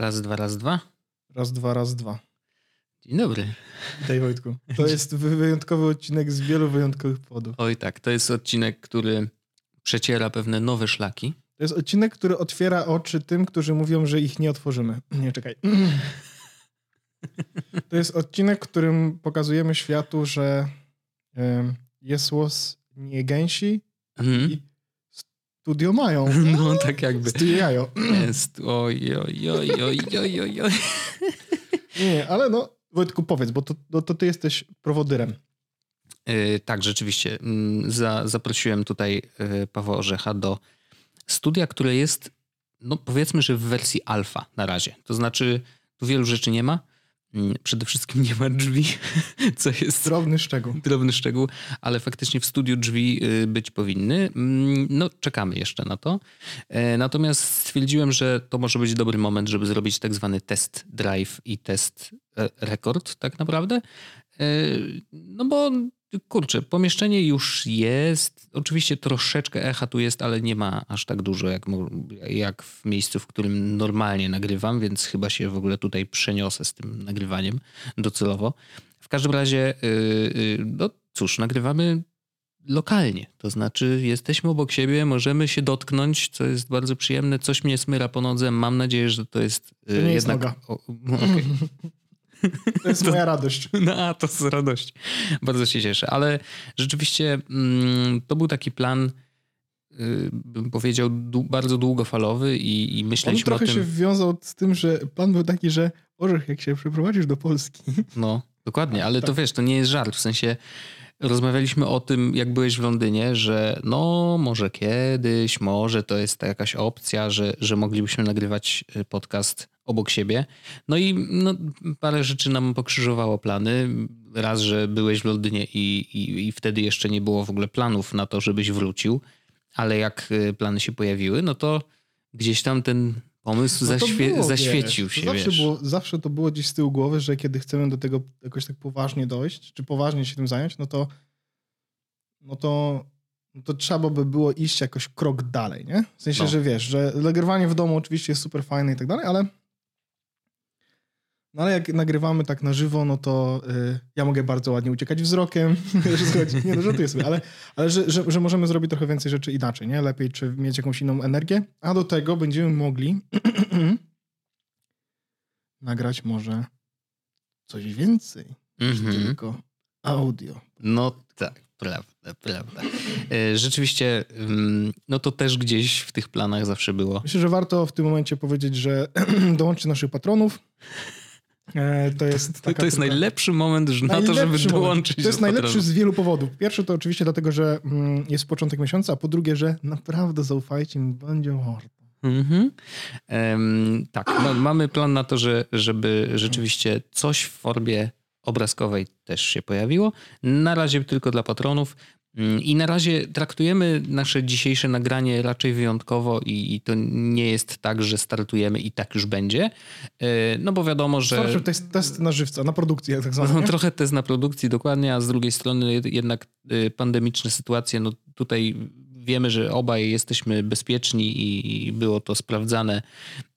Raz, dwa, raz, dwa. Raz, dwa, raz, dwa. Dzień dobry. Witaj Wojtku. To jest wyjątkowy odcinek z wielu wyjątkowych powodów. Oj tak, to jest odcinek, który przeciera pewne nowe szlaki. To jest odcinek, który otwiera oczy tym, którzy mówią, że ich nie otworzymy. Nie, czekaj. To jest odcinek, w którym pokazujemy światu, że jest łos nie gęsi Mhm. i studio mają. No tak jakby. Studio jajo. Jest. Oj, oj, oj, oj, oj, oj, oj. Nie, ale no, Wojtku, powiedz, bo to, no, to ty jesteś prowodyrem. Yy, tak, rzeczywiście. Mm, Za, zaprosiłem tutaj yy, Pawła Orzecha do studia, które jest, no powiedzmy, że w wersji alfa na razie. To znaczy, tu wielu rzeczy nie ma. Mm, Przede wszystkim nie ma drzwi, co jest Drobny szczegół. drobny szczegół, ale faktycznie w studiu drzwi y, być powinny. Mm, No, czekamy jeszcze na to. E, Natomiast stwierdziłem, że to może być dobry moment, żeby zrobić tak zwany test drive i test e, rekord, tak naprawdę. E, No bo kurczę, pomieszczenie już jest. Oczywiście troszeczkę echa tu jest, ale nie ma aż tak dużo jak, jak w miejscu, w którym normalnie nagrywam, więc chyba się w ogóle tutaj przeniosę z tym nagrywaniem docelowo. W każdym razie, yy, yy, no cóż, nagrywamy lokalnie. To znaczy, jesteśmy obok siebie, możemy się dotknąć, co jest bardzo przyjemne. Coś mnie smyra po nodze. Mam nadzieję, że to jest yy, To nie jest jednak. noga. O, okej. To jest moja radość. No, a to z radości. Bardzo się cieszę. Ale rzeczywiście mm, to był taki plan, y, bym powiedział, bardzo długofalowy i, i myśleliśmy trochę o tym. się wiązał z tym, że plan był taki, że Orzech, jak się przeprowadzisz do Polski, No, dokładnie, ale to Tak. wiesz, to nie jest żart. W sensie rozmawialiśmy o tym, jak byłeś w Londynie, że no, może kiedyś, może to jest jakaś opcja, że, że moglibyśmy nagrywać y, podcast obok siebie. No i no, parę rzeczy nam pokrzyżowało plany. Raz, że byłeś w Londynie i, i, i wtedy jeszcze nie było w ogóle planów na to, żebyś wrócił, ale jak y, plany się pojawiły, no to gdzieś tam ten pomysł No zaświe- było, zaświecił wiesz, się, to zawsze. Było, zawsze to było gdzieś z tyłu głowy, że kiedy chcemy do tego jakoś tak poważnie dojść, czy poważnie się tym zająć, no to no to, no to trzeba by było iść jakoś krok dalej, nie? W sensie, No. że wiesz, że nagrywanie w domu oczywiście jest super fajne i tak dalej, ale no ale jak nagrywamy tak na żywo, no to y, ja mogę bardzo ładnie uciekać wzrokiem. Nie, no żartuję sobie, ale, ale że, że, że możemy zrobić trochę więcej rzeczy inaczej, nie? Lepiej, czy mieć jakąś inną energię, a do tego będziemy mogli nagrać może coś więcej niż Mhm. tylko audio. No tak, prawda, prawda. E, Rzeczywiście, ym, no to też gdzieś w tych planach zawsze było. Myślę, że warto w tym momencie powiedzieć, że dołączcie naszych patronów. E, To jest, To, to jest trochę- najlepszy moment że na to, żeby Najlepszy moment. dołączyć To jest najlepszy z wielu powodów. Pierwszy to oczywiście dlatego, że mm, jest początek miesiąca, a po drugie, że naprawdę zaufajcie mi, będzie warto. Em, tak, no, mamy plan na to, że, żeby rzeczywiście coś w formie obrazkowej też się pojawiło. Na razie tylko dla patronów. Mm, I na razie traktujemy nasze dzisiejsze nagranie raczej wyjątkowo i, i to nie jest tak, że startujemy i tak już będzie. E, No bo wiadomo, że... To jest test na żywca, na produkcję tak zwaną. No, trochę test na produkcji, dokładnie, a z drugiej strony jed- jednak y, pandemiczne sytuacje, no tutaj wiemy, że obaj jesteśmy bezpieczni i- i było to sprawdzane,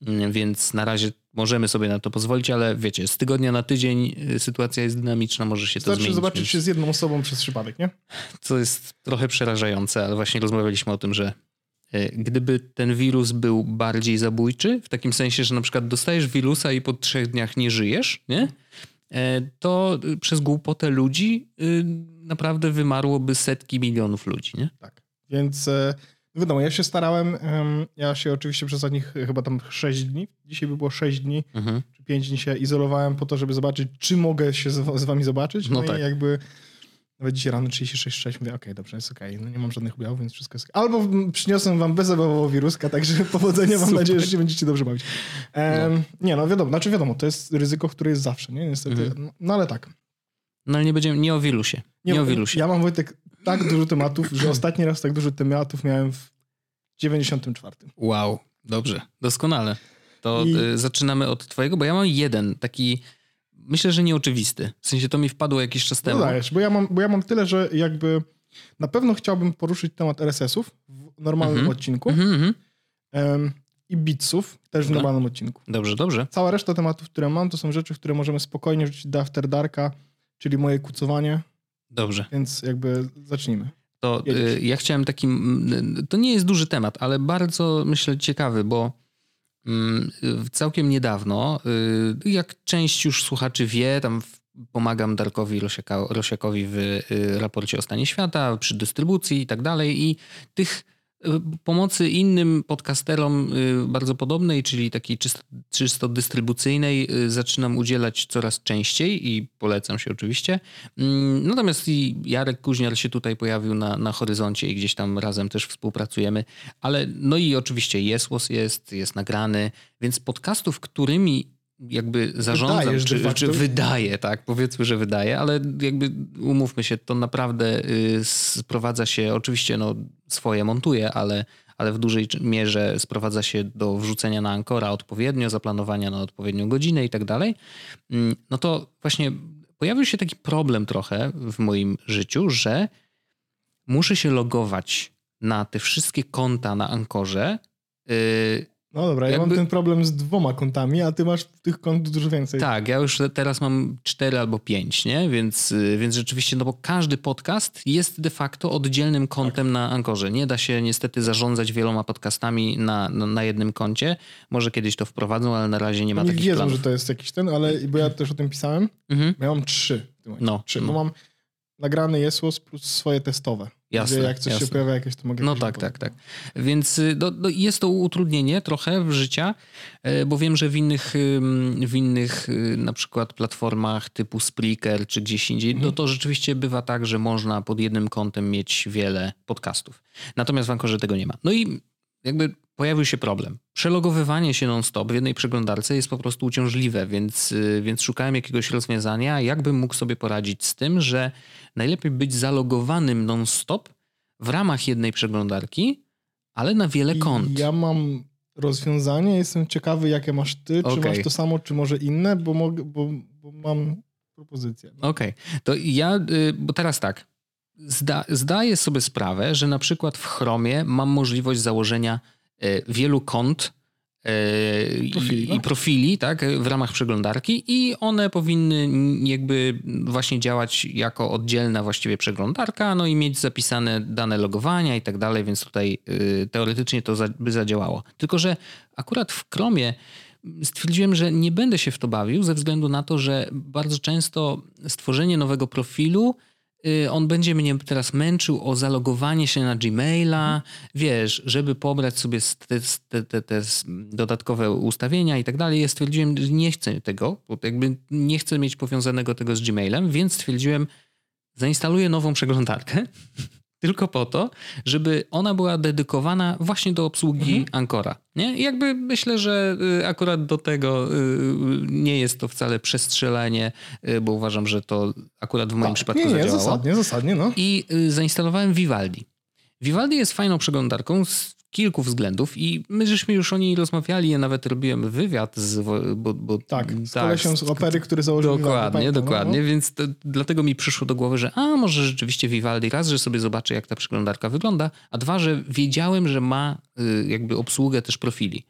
mm, więc na razie możemy sobie na to pozwolić, ale wiecie, z tygodnia na tydzień y, sytuacja jest dynamiczna, może się to Wystarczy zmienić, zobaczyć więc- się z jedną osobą przez przypadek, nie? co jest trochę przerażające, ale właśnie rozmawialiśmy o tym, że e, gdyby ten wirus był bardziej zabójczy, w takim sensie, że na przykład dostajesz wirusa i po trzech dniach nie żyjesz, nie? E, to y, przez głupotę ludzi y, naprawdę wymarłoby setki milionów ludzi, nie? Tak. Więc e, no wiadomo, ja się starałem, em, ja się oczywiście przez ostatnich chyba tam 6 dni, dzisiaj by było 6 dni, Mhm. czy 5 dni się izolowałem po to, żeby zobaczyć, czy mogę się z, z wami zobaczyć. No No, tak. i jakby Nawet dzisiaj rano 36,6 mówię, okej, dobrze, jest okej, no nie mam żadnych objawów, więc wszystko jest Albo mm, przyniosłem wam bezobjawowo wiruska, także powodzenia, mam nadzieję, że się będziecie dobrze bawić. Em, Nie, no wiadomo, znaczy wiadomo, to jest ryzyko, które jest zawsze, nie? Niestety, Mhm. no, no ale tak. No ale nie będziemy, nie o wirusie. Nie, o wirusie. Ja mam, Wojtek, tak dużo tematów, że ostatni raz tak dużo tematów miałem w 94. Wow, dobrze, doskonale. To I- y, zaczynamy od twojego, bo ja mam jeden taki, myślę, że nieoczywisty. W sensie to mi wpadło jakiś czas temu. No dajesz, bo ja, mam, bo ja mam tyle, że jakby na pewno chciałbym poruszyć temat RSS-ów w normalnym Mhm. odcinku Mhm, mhm. em, i bitsów też w Dobra. normalnym odcinku. Dobrze, dobrze. Cała reszta tematów, które mam, to są rzeczy, które możemy spokojnie wrzucić do After Darka, czyli moje kucowanie, Dobrze. więc jakby zacznijmy. To y, ja chciałem taki, mm, to nie jest duży temat, ale bardzo myślę ciekawy, bo mm, y, całkiem niedawno, y, jak część już słuchaczy wie, tam pomagam Darkowi Rosiaka, Rosiakowi w y, raporcie o stanie świata, przy dystrybucji i tak dalej i tych y, pomocy innym podcasterom y, bardzo podobnej, czyli takiej czysto, czysto dystrybucyjnej y, zaczynam udzielać coraz częściej i polecam się oczywiście. Mm, Natomiast i Jarek Kuźniar się tutaj pojawił na, na horyzoncie i gdzieś tam razem też współpracujemy. Ale no i oczywiście Jesłos jest, jest nagrany, więc podcastów, którymi jakby zarządzam, Wydajesz czy, czy wydaje, tak, powiedzmy, że wydaje, ale jakby umówmy się, to naprawdę y, sprowadza się, oczywiście no swoje montuję, ale, ale w dużej mierze sprowadza się do wrzucenia na Ankora odpowiednio, zaplanowania na odpowiednią godzinę i tak dalej. Mm, No to właśnie pojawił się taki problem trochę w moim życiu, że muszę się logować na te wszystkie konta na Ankorze. Yy, No dobra, ja Jakby- mam ten problem z dwoma kontami, a ty masz tych kont dużo więcej. tak, ja już teraz mam cztery albo pięć, nie? Więc, yy, więc rzeczywiście, no bo każdy podcast jest de facto oddzielnym kontem na Ankorze. Nie da się niestety zarządzać wieloma podcastami na, na, na jednym koncie. Może kiedyś to wprowadzą, ale na razie nie ma Oni takich wiedzą, planów. że to jest jakiś ten, ale bo ja też o tym pisałem, Mhm. ja mam trzy. w tym momencie. No, trzy, no. bo mam nagrany Jesłos plus swoje testowe. Jasne, jak coś jasne. się pojawia jakieś, to mogę No tak, tak, tak. Więc y, no, no jest to utrudnienie trochę w życia, e, bo wiem, że w innych, w innych y, na przykład platformach typu Spreaker czy gdzieś indziej, no to rzeczywiście bywa tak, że można pod jednym kątem mieć wiele podcastów. Natomiast w Ankorze tego nie ma. No i jakby pojawił się problem. Przelogowywanie się non-stop w jednej przeglądarce jest po prostu uciążliwe, więc, y, więc szukałem jakiegoś rozwiązania, jakbym mógł sobie poradzić z tym, że najlepiej być zalogowanym non-stop w ramach jednej przeglądarki, ale na wiele I kont. Ja mam rozwiązanie, jestem ciekawy, jakie masz ty, czy Okej. masz to samo, czy może inne, bo, mogę, bo, bo mam propozycję. Okej, to ja, y, bo teraz tak, zda, zdaję sobie sprawę, że na przykład w Chromie mam możliwość założenia y, wielu kont i- Profili, no. i profili tak, w ramach przeglądarki i one powinny jakby właśnie działać jako oddzielna właściwie przeglądarka, no i mieć zapisane dane logowania i tak dalej, więc tutaj y, teoretycznie to by zadziałało. Tylko, że akurat w Chromie stwierdziłem, że nie będę się w to bawił ze względu na to, że bardzo często stworzenie nowego profilu on będzie mnie teraz męczył o zalogowanie się na Gmaila, wiesz, żeby pobrać sobie te, te, te, te dodatkowe ustawienia i tak dalej. Ja stwierdziłem, że nie chcę tego, bo jakby nie chcę mieć powiązanego tego z Gmailem, więc stwierdziłem, zainstaluję nową przeglądarkę tylko po to, żeby ona była dedykowana właśnie do obsługi Ankora. Nie? I jakby myślę, że y, akurat do tego y, nie jest to wcale przestrzelenie, y, bo uważam, że to akurat w moim przypadku Tak. nie, nie, zadziałało. zasadnie, zasadnie, no. I zainstalowałem Vivaldi. Vivaldi jest fajną przeglądarką z kilku względów i my żeśmy już o niej rozmawiali, ja nawet robiłem wywiad z... Bo, bo, Tak, z kolesią z opery, który założył Vivaldi, Dokładnie, pamiętam, no, dokładnie, no. więc to, dlatego mi przyszło do głowy, że a może rzeczywiście Vivaldi raz, że sobie zobaczę jak ta przeglądarka wygląda, a dwa, że wiedziałem, że ma y, jakby obsługę też profili.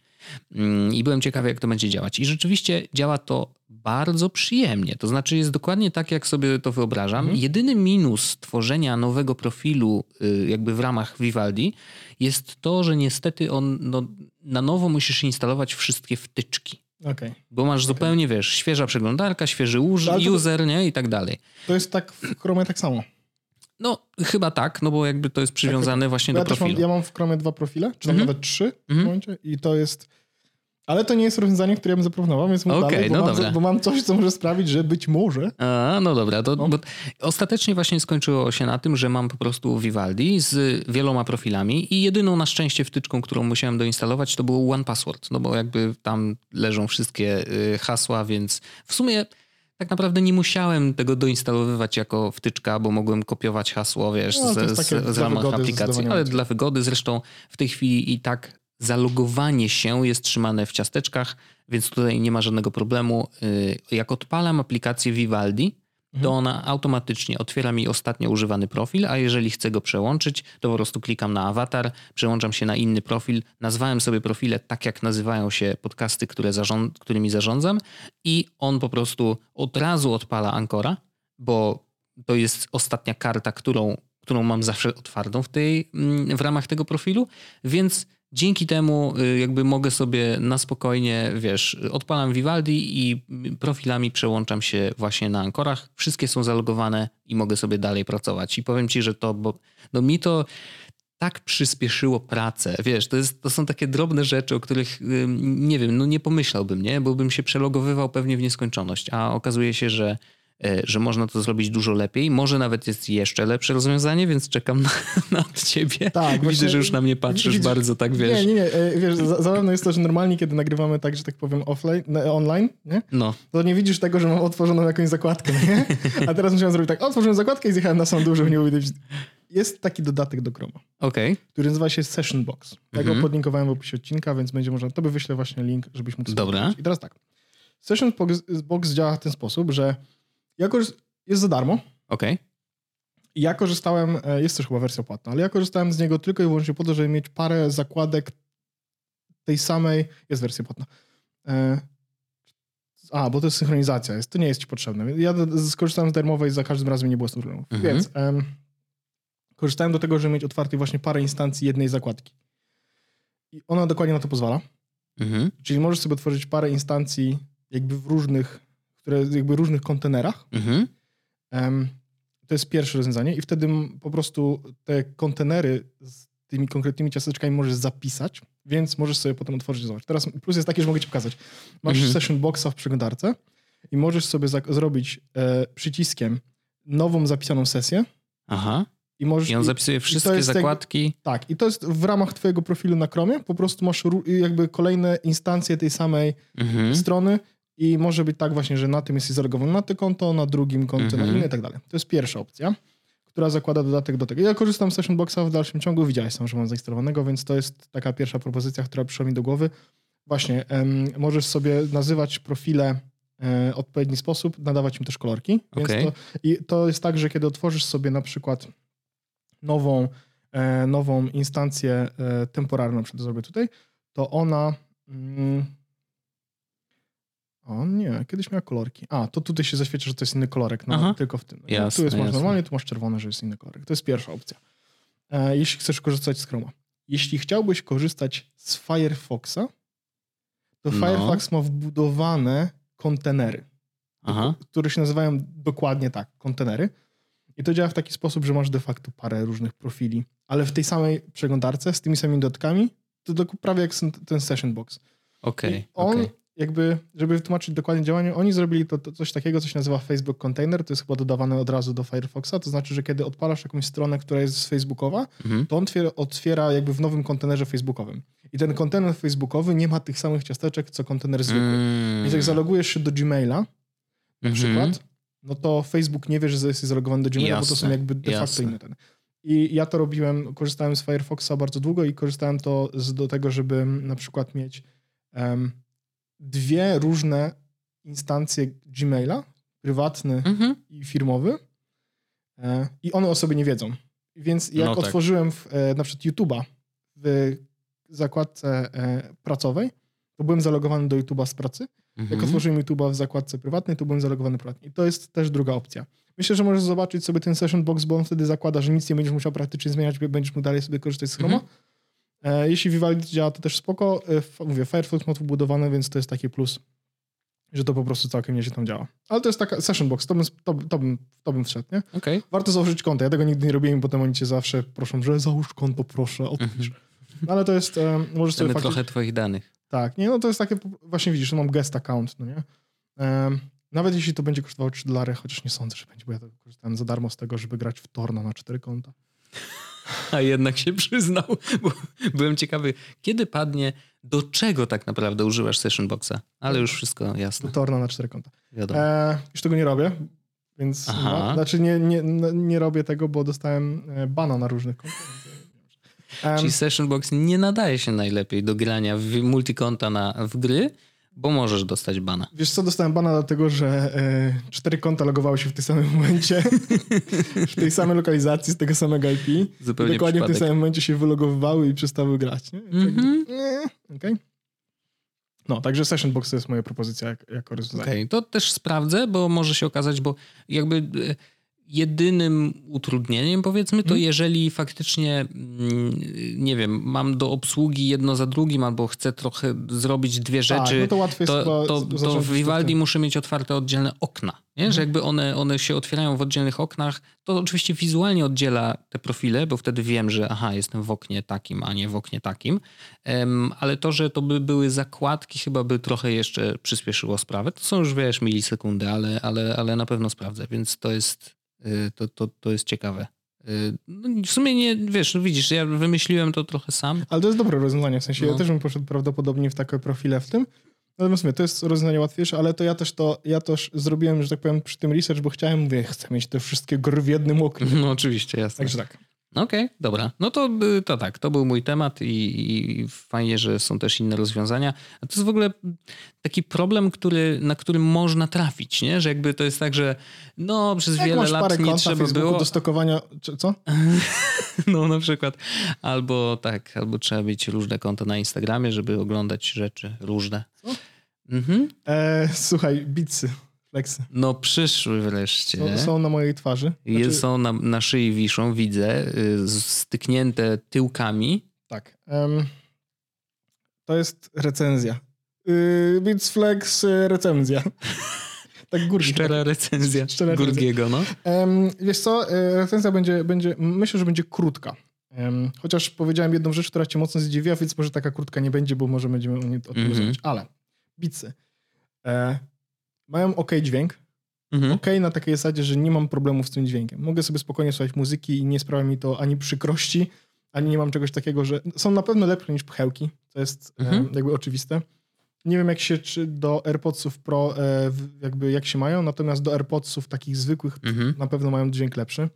Mm, I byłem ciekawy, jak to będzie działać. I rzeczywiście działa to bardzo przyjemnie. To znaczy, jest dokładnie tak, jak sobie to wyobrażam. Jedyny minus tworzenia nowego profilu, y, jakby w ramach Vivaldi, jest to, że niestety on no, na nowo musisz instalować wszystkie wtyczki. Okej. Bo masz zupełnie, wiesz, świeża przeglądarka, świeży to- user, nie? I tak dalej. To jest tak w Chromie tak samo. No, chyba tak, no bo jakby to jest przywiązane właśnie Bo do ja mam, profilu. ja mam w Chromie dwa profile, czy tam Mhm. nawet trzy w Mhm. momencie i to jest Ale to nie jest rozwiązanie, które ja bym zaproponował, więc mów Okej, dalej, bo, no mam, dobra. bo mam coś, co może sprawić, że być może... A, no dobra, to, No. ostatecznie właśnie skończyło się na tym, że mam po prostu Vivaldi z wieloma profilami i jedyną na szczęście wtyczką, którą musiałem doinstalować, to było One Password, no bo jakby tam leżą wszystkie y, hasła, więc w sumie tak naprawdę nie musiałem tego doinstalowywać jako wtyczka, bo mogłem kopiować hasło, wiesz, No, z, z, z ramach aplikacji, ale dla wygody zresztą w tej chwili i tak zalogowanie się jest trzymane w ciasteczkach, więc tutaj nie ma żadnego problemu. Y, Jak odpalam aplikację Vivaldi, to ona automatycznie otwiera mi ostatnio używany profil, a jeżeli chcę go przełączyć, to po prostu klikam na awatar, przełączam się na inny profil. Nazwałem sobie profile tak, jak nazywają się podcasty, które zarząd- którymi zarządzam i on po prostu od razu odpala Ancora, bo to jest ostatnia karta, którą, którą mam zawsze otwartą w, tej, mm, w ramach tego profilu, więc dzięki temu y, jakby mogę sobie na spokojnie, wiesz, odpalam Vivaldi i profilami przełączam się właśnie na Ankorach. Wszystkie są zalogowane i mogę sobie dalej pracować. I powiem ci, że to, bo no mi to tak przyspieszyło pracę. Wiesz, to, jest, to są takie drobne rzeczy, o których nie wiem, no nie pomyślałbym, nie? Bo bym się przelogowywał pewnie w nieskończoność. A okazuje się, że, że można to zrobić dużo lepiej. Może nawet jest jeszcze lepsze rozwiązanie, więc czekam na, na ciebie. Tak, Widzę, właśnie- że już na mnie patrzysz widzisz- bardzo tak, wiesz. Nie, nie, nie. e, Wiesz, za- zabawne jest to, że normalnie, kiedy nagrywamy tak, że tak powiem offline, online, nie? No, to nie widzisz tego, że mam otworzoną jakąś zakładkę, nie? A teraz musiałem zrobić tak, otworzyłem zakładkę i zjechałem na sam żeby nie widać. Jest taki dodatek do Chroma, okej. który nazywa się Session Box. Ja Mhm. go podlinkowałem w opisie odcinka, więc będzie można, to by wyślę właśnie link, żebyś mógł sobie Dobra. zobaczyć. I teraz tak. Session Box działa w ten sposób, że że jest za darmo, Okej. i ja korzystałem, e, jest też chyba wersja płatna, ale ja korzystałem z niego tylko i wyłącznie po to, żeby mieć parę zakładek tej samej, jest wersja płatna. E, A, bo to jest synchronizacja, jest, to nie jest ci potrzebne. Ja skorzystałem z darmowej, za każdym razem nie było z problemów. Mhm. Więc em, korzystałem do tego, żeby mieć otwartej właśnie parę instancji jednej zakładki. I ona dokładnie na to pozwala. Mhm. Czyli możesz sobie tworzyć parę instancji jakby w różnych, które jakby różnych kontenerach, Mhm. Em, To jest pierwsze rozwiązanie i wtedy po prostu te kontenery z tymi konkretnymi ciasteczkami możesz zapisać, więc możesz sobie potem otworzyć i zobaczyć. Teraz plus jest taki, że mogę ci pokazać. Masz Mhm. session boxa w przeglądarce i możesz sobie zrobić e, przyciskiem nową zapisaną sesję Aha. i możesz... I on zapisuje wszystkie jest jak- zakładki. tak, i to jest w ramach twojego profilu na Chromie, po prostu masz jakby kolejne instancje tej samej Mhm. strony i może być tak właśnie, że na tym jesteś zalogowany na to konto, na drugim konto, Mhm. na inne i tak dalej. To jest pierwsza opcja, która zakłada dodatek do tego. Ja korzystam z Session Boxa w dalszym ciągu, widziałeś sam, że mam zainstalowanego, więc to jest taka pierwsza propozycja, która przyszła mi do głowy. Właśnie, em, możesz sobie nazywać profile e, w odpowiedni sposób, nadawać im też kolorki. Okej. to, I to jest tak, że kiedy otworzysz sobie na przykład nową, e, nową instancję e, temporalną, na przykład zrobię tutaj, to ona... Mm, o nie, kiedyś miała kolorki. A, to tutaj się zaświeci, że to jest inny kolorek, no, Aha. tylko w tym. Nie? Jasne, tu jest masz normalnie, tu masz czerwony, że jest inny kolorek. To jest pierwsza opcja. E, jeśli chcesz korzystać z Chroma. Jeśli chciałbyś korzystać z Firefoxa, to No. Firefox ma wbudowane kontenery, Aha. które się nazywają dokładnie tak, kontenery. I to działa w taki sposób, że masz de facto parę różnych profili, ale w tej samej przeglądarce z tymi samymi dodatkami, to prawie jak ten Session Box. Okej. I on okej. Jakby, żeby wytłumaczyć dokładnie działanie, oni zrobili to, to coś takiego, co się nazywa Facebook Container, to jest chyba dodawane od razu do Firefoxa, to znaczy, że kiedy odpalasz jakąś stronę, która jest facebookowa, Mhm. to on otwiera, otwiera jakby w nowym kontenerze facebookowym. I ten kontener facebookowy nie ma tych samych ciasteczek, co kontener zwykły. Mm. Więc jak zalogujesz się do Gmaila, na Mhm. przykład, no to Facebook nie wie, że jesteś zalogowany do Gmaila, bo to są Jasne, jakby de facto jasne. inne ten. I ja to robiłem, korzystałem z Firefoxa bardzo długo i korzystałem to z, do tego, żeby na przykład mieć em, dwie różne instancje Gmaila, prywatny Mhm. i firmowy e, i one o sobie nie wiedzą. Więc jak No tak. otworzyłem w, e, na przykład YouTube'a w zakładce e, pracowej, to byłem zalogowany do YouTube'a z pracy, jak Mhm. otworzyłem YouTube'a w zakładce prywatnej, to byłem zalogowany prywatnie. I to jest też druga opcja. Myślę, że możesz zobaczyć sobie ten session box, bo on wtedy zakłada, że nic nie będziesz musiał praktycznie zmieniać, będziesz mógł dalej sobie korzystać z Chroma. Mhm. E, jeśli Vivaldi działa, to też spoko. E, mówię, Firefox ma tu wbudowane, więc to jest taki plus, że to po prostu całkiem nieźle tam działa. Ale to jest taka session box, to bym, to, to bym, to bym wszedł, nie? Okej. Warto założyć konto. Ja tego nigdy nie robiłem, potem oni cię zawsze proszą, że załóż konto, proszę, odpisz. No, ale to jest, e, możesz sobie faktycznie... trochę twoich danych. Tak, nie, no to jest takie, właśnie widzisz, no mam guest account, no nie? Um, nawet jeśli to będzie kosztowało 3 dolary, chociaż nie sądzę, że będzie, bo ja to korzystałem za darmo z tego, żeby grać w Torna na 4 konta. A jednak się przyznał, bo byłem ciekawy, kiedy padnie, do czego tak naprawdę używasz Session Boxa, ale już wszystko jasne. Torna na 4 konta. Wiadomo. E, już tego nie robię, więc Aha. no, znaczy nie, nie, nie robię tego, bo dostałem e, bana na różnych kontach. Czyli Session Box nie nadaje się najlepiej do grania w multikonta na, w gry, bo możesz dostać bana. Wiesz co, dostałem bana dlatego, że e, cztery konta logowały się w tym samym momencie, w tej samej lokalizacji, z tego samego IP. Zupełnie Dokładnie w tym przypadek. samym momencie się wylogowywały i przestały grać. Nie? Jakby, nie, Okej. No, także Session Box to jest moja propozycja jak, jako rozwiązanie. Okej, to też sprawdzę, bo może się okazać, bo jakby e, jedynym utrudnieniem powiedzmy to Mhm. jeżeli faktycznie mm, nie wiem, mam do obsługi jedno za drugim albo chcę trochę zrobić dwie rzeczy, Tak, no to łatwiej to, to, to w Vivaldi muszę mieć otwarte oddzielne okna, nie? Mhm. że jakby one, one się otwierają w oddzielnych oknach, to oczywiście wizualnie oddziela te profile, bo wtedy wiem, że aha, jestem w oknie takim, a nie w oknie takim, Em, ale to, że to by były zakładki chyba by trochę jeszcze przyspieszyło sprawę. To są już wiesz milisekundy, ale, ale, ale na pewno sprawdzę, więc to jest, to, to, to jest ciekawe. Y, No, w sumie nie, wiesz, no widzisz, ja wymyśliłem to trochę sam. Ale to jest dobre rozwiązanie, w sensie No. ja też bym poszedł prawdopodobnie w takie profile w tym. Natomiast mówię, to jest rozwiązanie łatwiejsze, ale to ja też to, ja też zrobiłem, że tak powiem, przy tym research, bo chciałem, mówię, chcę mieć te wszystkie gry w jednym oknie. No oczywiście, jasne. Także tak. Okej, dobra. No to, y, to tak, to był mój temat i, i fajnie, że są też inne rozwiązania. A to jest w ogóle taki problem, który, na który można trafić, nie? Że jakby to jest tak, że no przez Jak wiele lat nie trzeba Facebooku było. do stokowania, czy, co? No na przykład. Albo tak, albo trzeba mieć różne konta na Instagramie, żeby oglądać rzeczy różne. Co? Mhm. E, słuchaj, bitsy, No przyszły wreszcie. Są, są na mojej twarzy. Znaczy, są na, na szyi wiszą, widzę, y, styknięte tyłkami. Tak. em, to jest recenzja. Yy, Flex y, recenzja. tak. Szczera recenzja Szczera recenzja. Gurgiego, no. Em, wiesz co, e, recenzja będzie, będzie, myślę, że będzie krótka. Em, chociaż powiedziałem jedną rzecz, która cię mocno zdziwiła, więc może taka krótka nie będzie, bo może będziemy o, tym Mhm. rozmawiać. Ale bicy e, mają ok dźwięk. Mhm. Ok na takiej zasadzie, że nie mam problemów z tym dźwiękiem. Mogę sobie spokojnie słuchać muzyki i nie sprawia mi to ani przykrości, ani nie mam czegoś takiego, że są na pewno lepsze niż pchełki. To jest e, Mhm. jakby oczywiste. Nie wiem jak się czy do AirPodsów Pro e, jakby jak się mają, natomiast do AirPodsów takich zwykłych Mhm. na pewno mają dźwięk lepszy.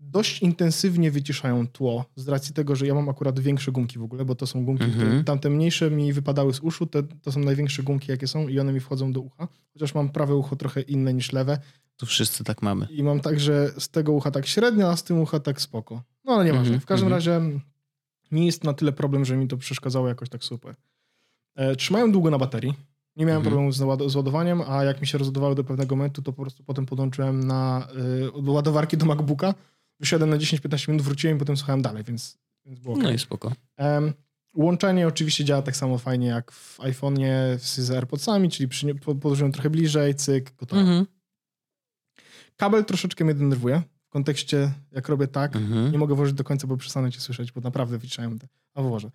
Dość intensywnie wyciszają tło, z racji tego, że ja mam akurat większe gumki w ogóle, bo to są gumki, Mhm. które, tamte mniejsze mi wypadały z uszu, te, to są największe gumki jakie są i one mi wchodzą do ucha, chociaż mam prawe ucho trochę inne niż lewe Tu wszyscy tak mamy. i mam także z tego ucha tak średnio, a z tym ucha tak spoko. No ale nieważne. Mhm, W każdym mhm. razie nie jest na tyle problem, że mi to przeszkadzało jakoś tak super. E, trzymają długo na baterii. Nie miałem Mhm. problemu z, ład- z ładowaniem, a jak mi się rozładowały do pewnego momentu, to po prostu potem podłączyłem na y, ładowarki do MacBooka. Wysiadłem na 10-15 minut, wróciłem i potem słuchałem dalej, więc, więc było No okej. i spoko. Em, Łączenie oczywiście działa tak samo fajnie jak w iPhone'ie z AirPodsami, czyli przy, po- podłożyłem trochę bliżej, cyk, gotowe. Mhm. Kabel troszeczkę mnie denerwuje w kontekście, jak robię tak, Mhm. nie mogę włożyć do końca, bo przestanę cię słyszeć, bo naprawdę wyciszają te. A włożę.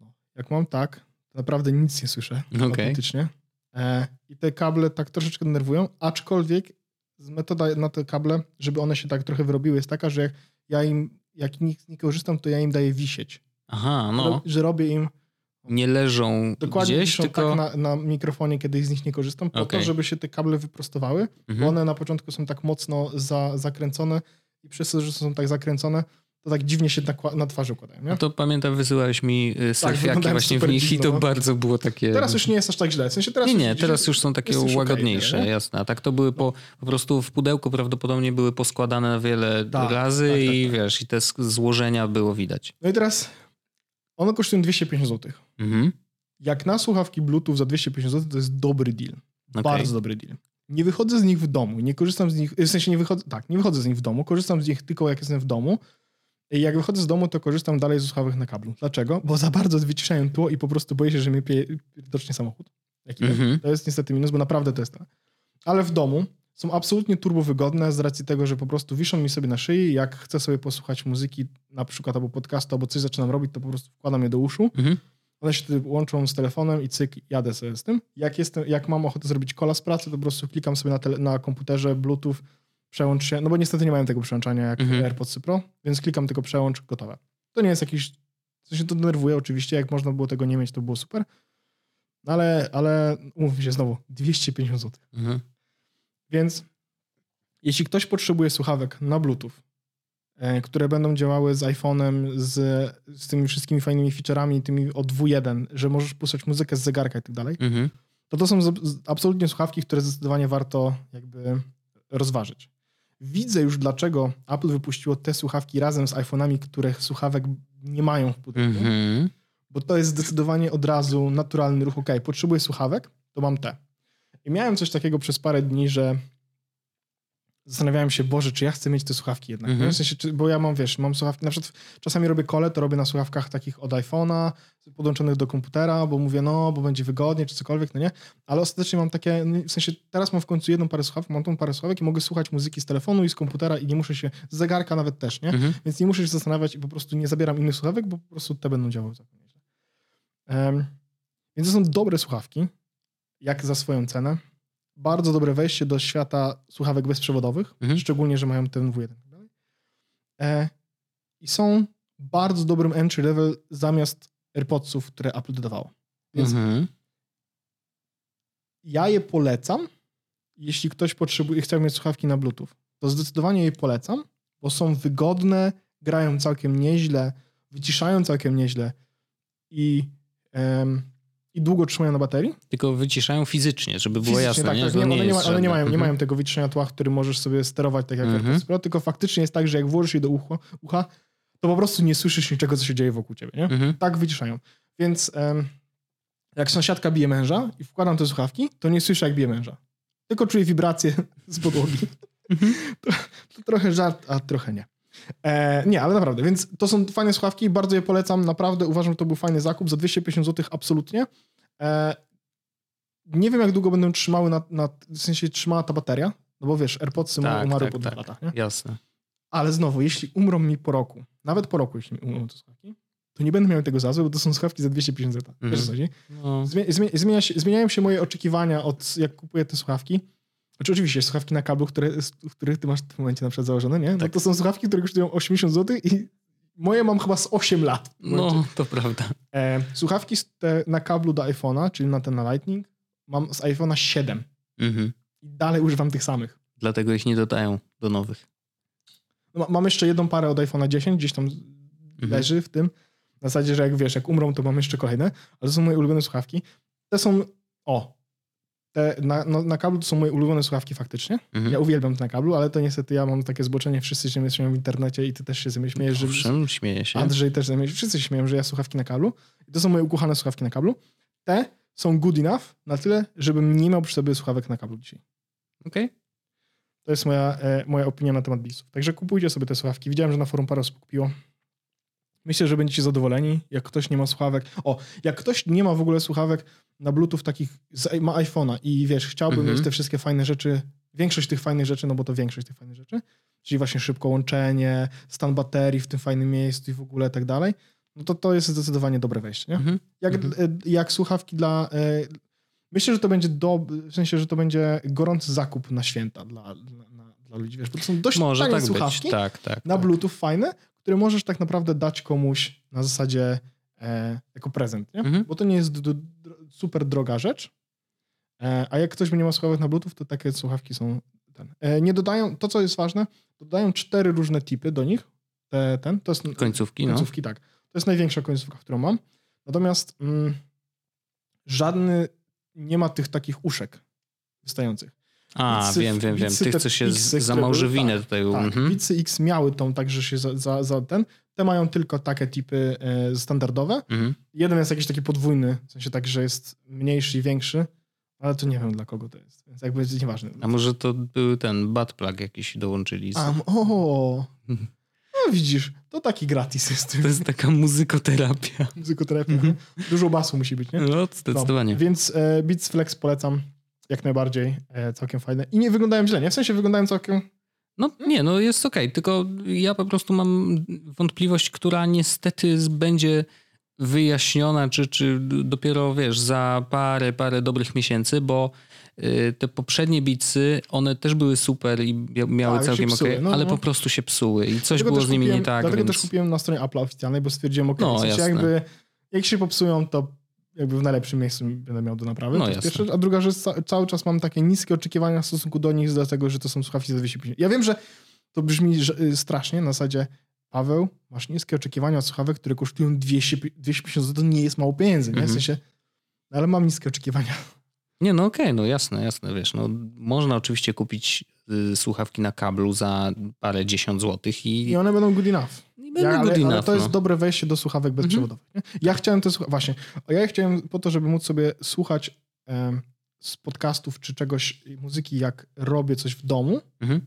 No. Jak mam tak, to naprawdę nic nie słyszę autentycznie. E, I te kable tak troszeczkę denerwują, aczkolwiek metoda na te kable, żeby one się tak trochę wyrobiły, jest taka, że jak ja im, jak nie, nie korzystam, to ja im daję wisieć. Aha, no. Że robię im Nie leżą dokładnie gdzieś, tylko... tak na, na mikrofonie, kiedy z nich nie korzystam, po Okej. to, żeby się te kable wyprostowały, bo Mhm. one na początku są tak mocno za, zakręcone i przez to, że są tak zakręcone, to tak dziwnie się na, na twarzy układają. Nie? No to pamiętam, wysyłałeś mi y, selfiaki wyglądają właśnie w nich i dziwno, to no. bardzo było takie... Teraz już nie jest aż tak źle. W sensie teraz Nie, już nie, widzisz, teraz już są takie już łagodniejsze, nie? jasne. A tak to były po, po prostu w pudełku prawdopodobnie były poskładane wiele Tak, razy tak, tak, i tak. wiesz, i te złożenia było widać. No i teraz one kosztują 250 zł. Mhm. Jak na słuchawki Bluetooth za 250 zł, to jest dobry deal. Okej. Bardzo dobry deal. Nie wychodzę z nich w domu, nie korzystam z nich, w sensie nie wychodzę, tak, nie wychodzę z nich w domu, korzystam z nich tylko jak jestem w domu. I jak wychodzę z domu, to korzystam dalej ze słuchawek na kablu. Dlaczego? Bo za bardzo wyciszają tło i po prostu boję się, że mnie pie, widocznie samochód. Mhm. To jest niestety minus, bo naprawdę to jest tak. Ale w domu są absolutnie turbo wygodne z racji tego, że po prostu wiszą mi sobie na szyi. Jak chcę sobie posłuchać muzyki, na przykład albo podcastu, albo coś zaczynam robić, to po prostu wkładam je do uszu. Mhm. One się łączą z telefonem i cyk, jadę sobie z tym. Jak, jestem, jak mam ochotę zrobić kola z pracy, to po prostu klikam sobie na, tele, na komputerze Bluetooth, przełącz się, no bo niestety nie mają tego przełączania jak Mhm. AirPods Pro, więc klikam tylko przełącz, gotowe. To nie jest jakiś, co się to denerwuje oczywiście, jak można było tego nie mieć, to było super, No ale, ale umówmy się znowu, 250 zł. Mhm. Więc jeśli ktoś potrzebuje słuchawek na Bluetooth, e, które będą działały z iPhone'em, z, z tymi wszystkimi fajnymi feature'ami, tymi od W1, że możesz puszczać muzykę z zegarka i tak dalej, Mhm. to to są absolutnie słuchawki, które zdecydowanie warto jakby rozważyć. Widzę już, dlaczego Apple wypuściło te słuchawki razem z iPhone'ami, których słuchawek nie mają w pudełku, Mhm. bo to jest zdecydowanie od razu naturalny ruch. Ok, potrzebuję słuchawek, to mam te. I miałem coś takiego przez parę dni, że zastanawiałem się, Boże, czy ja chcę mieć te słuchawki jednak. Mhm. W sensie, czy, bo ja mam, wiesz, mam słuchawki, na przykład czasami robię kole, to robię na słuchawkach takich od iPhone'a, podłączonych do komputera, bo mówię, no, bo będzie wygodnie, czy cokolwiek, no nie? Ale ostatecznie mam takie, no, w sensie teraz mam w końcu jedną parę słuchawek, mam tą parę słuchawek i mogę słuchać muzyki z telefonu i z komputera i nie muszę się, z zegarka nawet też, nie? Mhm. Więc nie muszę się zastanawiać i po prostu nie zabieram innych słuchawek, bo po prostu te będą działały całkiem nieźle. Em, więc to są dobre słuchawki, jak za swoją cenę. Bardzo dobre wejście do świata słuchawek bezprzewodowych, Mhm. szczególnie, że mają ten W1. i tak dalej. E, I są bardzo dobrym entry level zamiast AirPodsów, które Apple dodawało. Więc Mhm. ja je polecam, jeśli ktoś potrzebuje, chciał mieć słuchawki na Bluetooth, to zdecydowanie je polecam, bo są wygodne, grają całkiem nieźle, wyciszają całkiem nieźle i, em, i długo trzymają na baterii. Tylko wyciszają fizycznie, żeby było Fizycznie, jasne. tak, nie? tak, nie, nie one, nie ma, one nie mają, nie Mhm. mają tego wyciszenia tła, który możesz sobie sterować tak jak Mhm. AirPods Pro, tylko faktycznie jest tak, że jak włożysz je do ucha, ucha, to po prostu nie słyszysz niczego, co się dzieje wokół ciebie, nie? Mhm. Tak wyciszają. Więc em, jak sąsiadka bije męża i wkładam te słuchawki, to nie słyszę, jak bije męża. Tylko czuję wibracje z podłogi. Mhm. to, to trochę żart, a trochę nie. E, nie, ale naprawdę, więc to są fajne słuchawki, bardzo je polecam, naprawdę uważam, że to był fajny zakup, za 250 zł absolutnie. E, nie wiem, jak długo będą trzymały, na, na, w sensie trzymała ta bateria, no bo wiesz, AirPodsy Tak, umarły tak, po tak. dwóch latach, nie? Jasne. Ale znowu, jeśli umrą mi po roku, nawet po roku, jeśli mi umrą te słuchawki, to nie będę miał tego za złe, bo to są słuchawki za 250 zł. Mhm. Wiesz co chodzi? No. Zmie- zmie- zmienia się, zmieniają się moje oczekiwania od jak kupuję te słuchawki. Znaczy oczywiście słuchawki na kablu, które, z których ty masz w tym momencie na przykład założone, nie? No Tak. to są słuchawki, które kosztują 80 zł i moje mam chyba z 8 lat. w no, to prawda. E, słuchawki te, na kablu do iPhone'a, czyli na ten na Lightning, mam z iPhone'a 7 Mhm. i dalej używam tych samych. Dlatego ich nie dodają do nowych. No, ma- mam jeszcze jedną parę od iPhone'a 10, gdzieś tam Mhm. leży w tym. Na zasadzie, że jak wiesz, jak umrą, to mam jeszcze kolejne, ale to są moje ulubione słuchawki. Te są, o, te na, na, na kablu to są moje ulubione słuchawki faktycznie. Mhm. Ja uwielbiam te na kablu, ale to niestety ja mam takie zboczenie, wszyscy się śmieją w internecie i ty też się ze mnie śmiejesz, że Owszem, śmieję się. Andrzej też ze mnie, wszyscy się śmieją, że ja słuchawki na kablu. I to są moje ukochane słuchawki na kablu. Te są good enough na tyle, żebym nie miał przy sobie słuchawek na kablu dzisiaj. Okej. To jest moja, e, moja opinia na temat Beatsów. Także kupujcie sobie te słuchawki. Widziałem, że na forum parę osób kupiło. Myślę, że będziecie zadowoleni, jak ktoś nie ma słuchawek. O, jak ktoś nie ma w ogóle słuchawek na Bluetooth takich, z, ma iPhone'a i wiesz, chciałby Mhm. mieć te wszystkie fajne rzeczy, większość tych fajnych rzeczy, no bo to większość tych fajnych rzeczy, czyli właśnie szybko łączenie, stan baterii w tym fajnym miejscu i w ogóle tak dalej, no to to jest zdecydowanie dobre wejście, nie? Mhm. Jak, Mhm. e, jak słuchawki dla... e, Myślę, że to będzie do, w sensie, że to będzie gorący zakup na święta dla, dla, dla, dla ludzi, wiesz, bo to są dość Może tanie tak słuchawki być. Tak, tak. na tak. Bluetooth fajne, które możesz tak naprawdę dać komuś na zasadzie e, jako prezent, nie? Mhm. Bo to nie jest d- d- super droga rzecz, e, a jak ktoś nie ma słuchawek na Bluetooth, to takie słuchawki są ten. E, nie dodają, to co jest ważne, dodają cztery różne typy do nich, te, ten, to jest Końcówki, no. końcówki, tak. To jest największa końcówka, którą mam. Natomiast mm, żadny nie ma tych takich uszek wystających. A, Bitsy- wiem, wiem, wiem. Tych, co się za małżowinę tutaj... Tak, Mhm. Bitsy X miały tą, także się za, za, za ten. Te mają tylko takie typy e, standardowe. Mhm. Jeden jest jakiś taki podwójny, w sensie tak, że jest mniejszy i większy, ale to nie wiem dla kogo to jest, więc jakby jest nieważne. A może to był ten butt plug jakiś dołączyli. Z... A, o, no widzisz, to taki gratis jest To jest taka muzykoterapia. muzykoterapia. Mhm. Dużo basu musi być, nie? No, zdecydowanie. No, więc e, Beats Flex polecam jak najbardziej, e, całkiem fajne. I nie wyglądają źle, nie? W sensie wyglądają całkiem... No nie, no jest okej, tylko ja po prostu mam wątpliwość, która niestety będzie wyjaśniona, czy, czy dopiero, wiesz, za parę, parę dobrych miesięcy, bo y, te poprzednie bicy, one też były super i miały Tak, całkiem się ok, psuły, no, ale no. po prostu się psuły i coś Dlatego było z nimi kupiłem, nie tak, Dlatego więc... też kupiłem na stronie Apple oficjalnej, bo stwierdziłem, ok, No, w sensie jasne. jakby jak się popsują, to jakby w najlepszym miejscu będę miał do naprawy. No, to jest. A druga rzecz, ca- cały czas mam takie niskie oczekiwania w stosunku do nich, dlatego że to są słuchawki za 250. Ja wiem, że to brzmi y, strasznie, na zasadzie Paweł, masz niskie oczekiwania od słuchawek, które kosztują 200, 250 zł, to nie jest mało pieniędzy, nie? W Mhm. sensie, no ale mam niskie oczekiwania. Nie, no okej, no jasne, jasne, wiesz, no można oczywiście kupić słuchawki na kablu za parę dziesiąt złotych i, I one będą good enough. Ja, ale, ale enough, to jest no. dobre wejście do słuchawek bezprzewodowych. nie? Ja chciałem te słucha- właśnie, ja chciałem po to, żeby móc sobie słuchać em, z podcastów czy czegoś, muzyki, jak robię coś w domu, Mhm.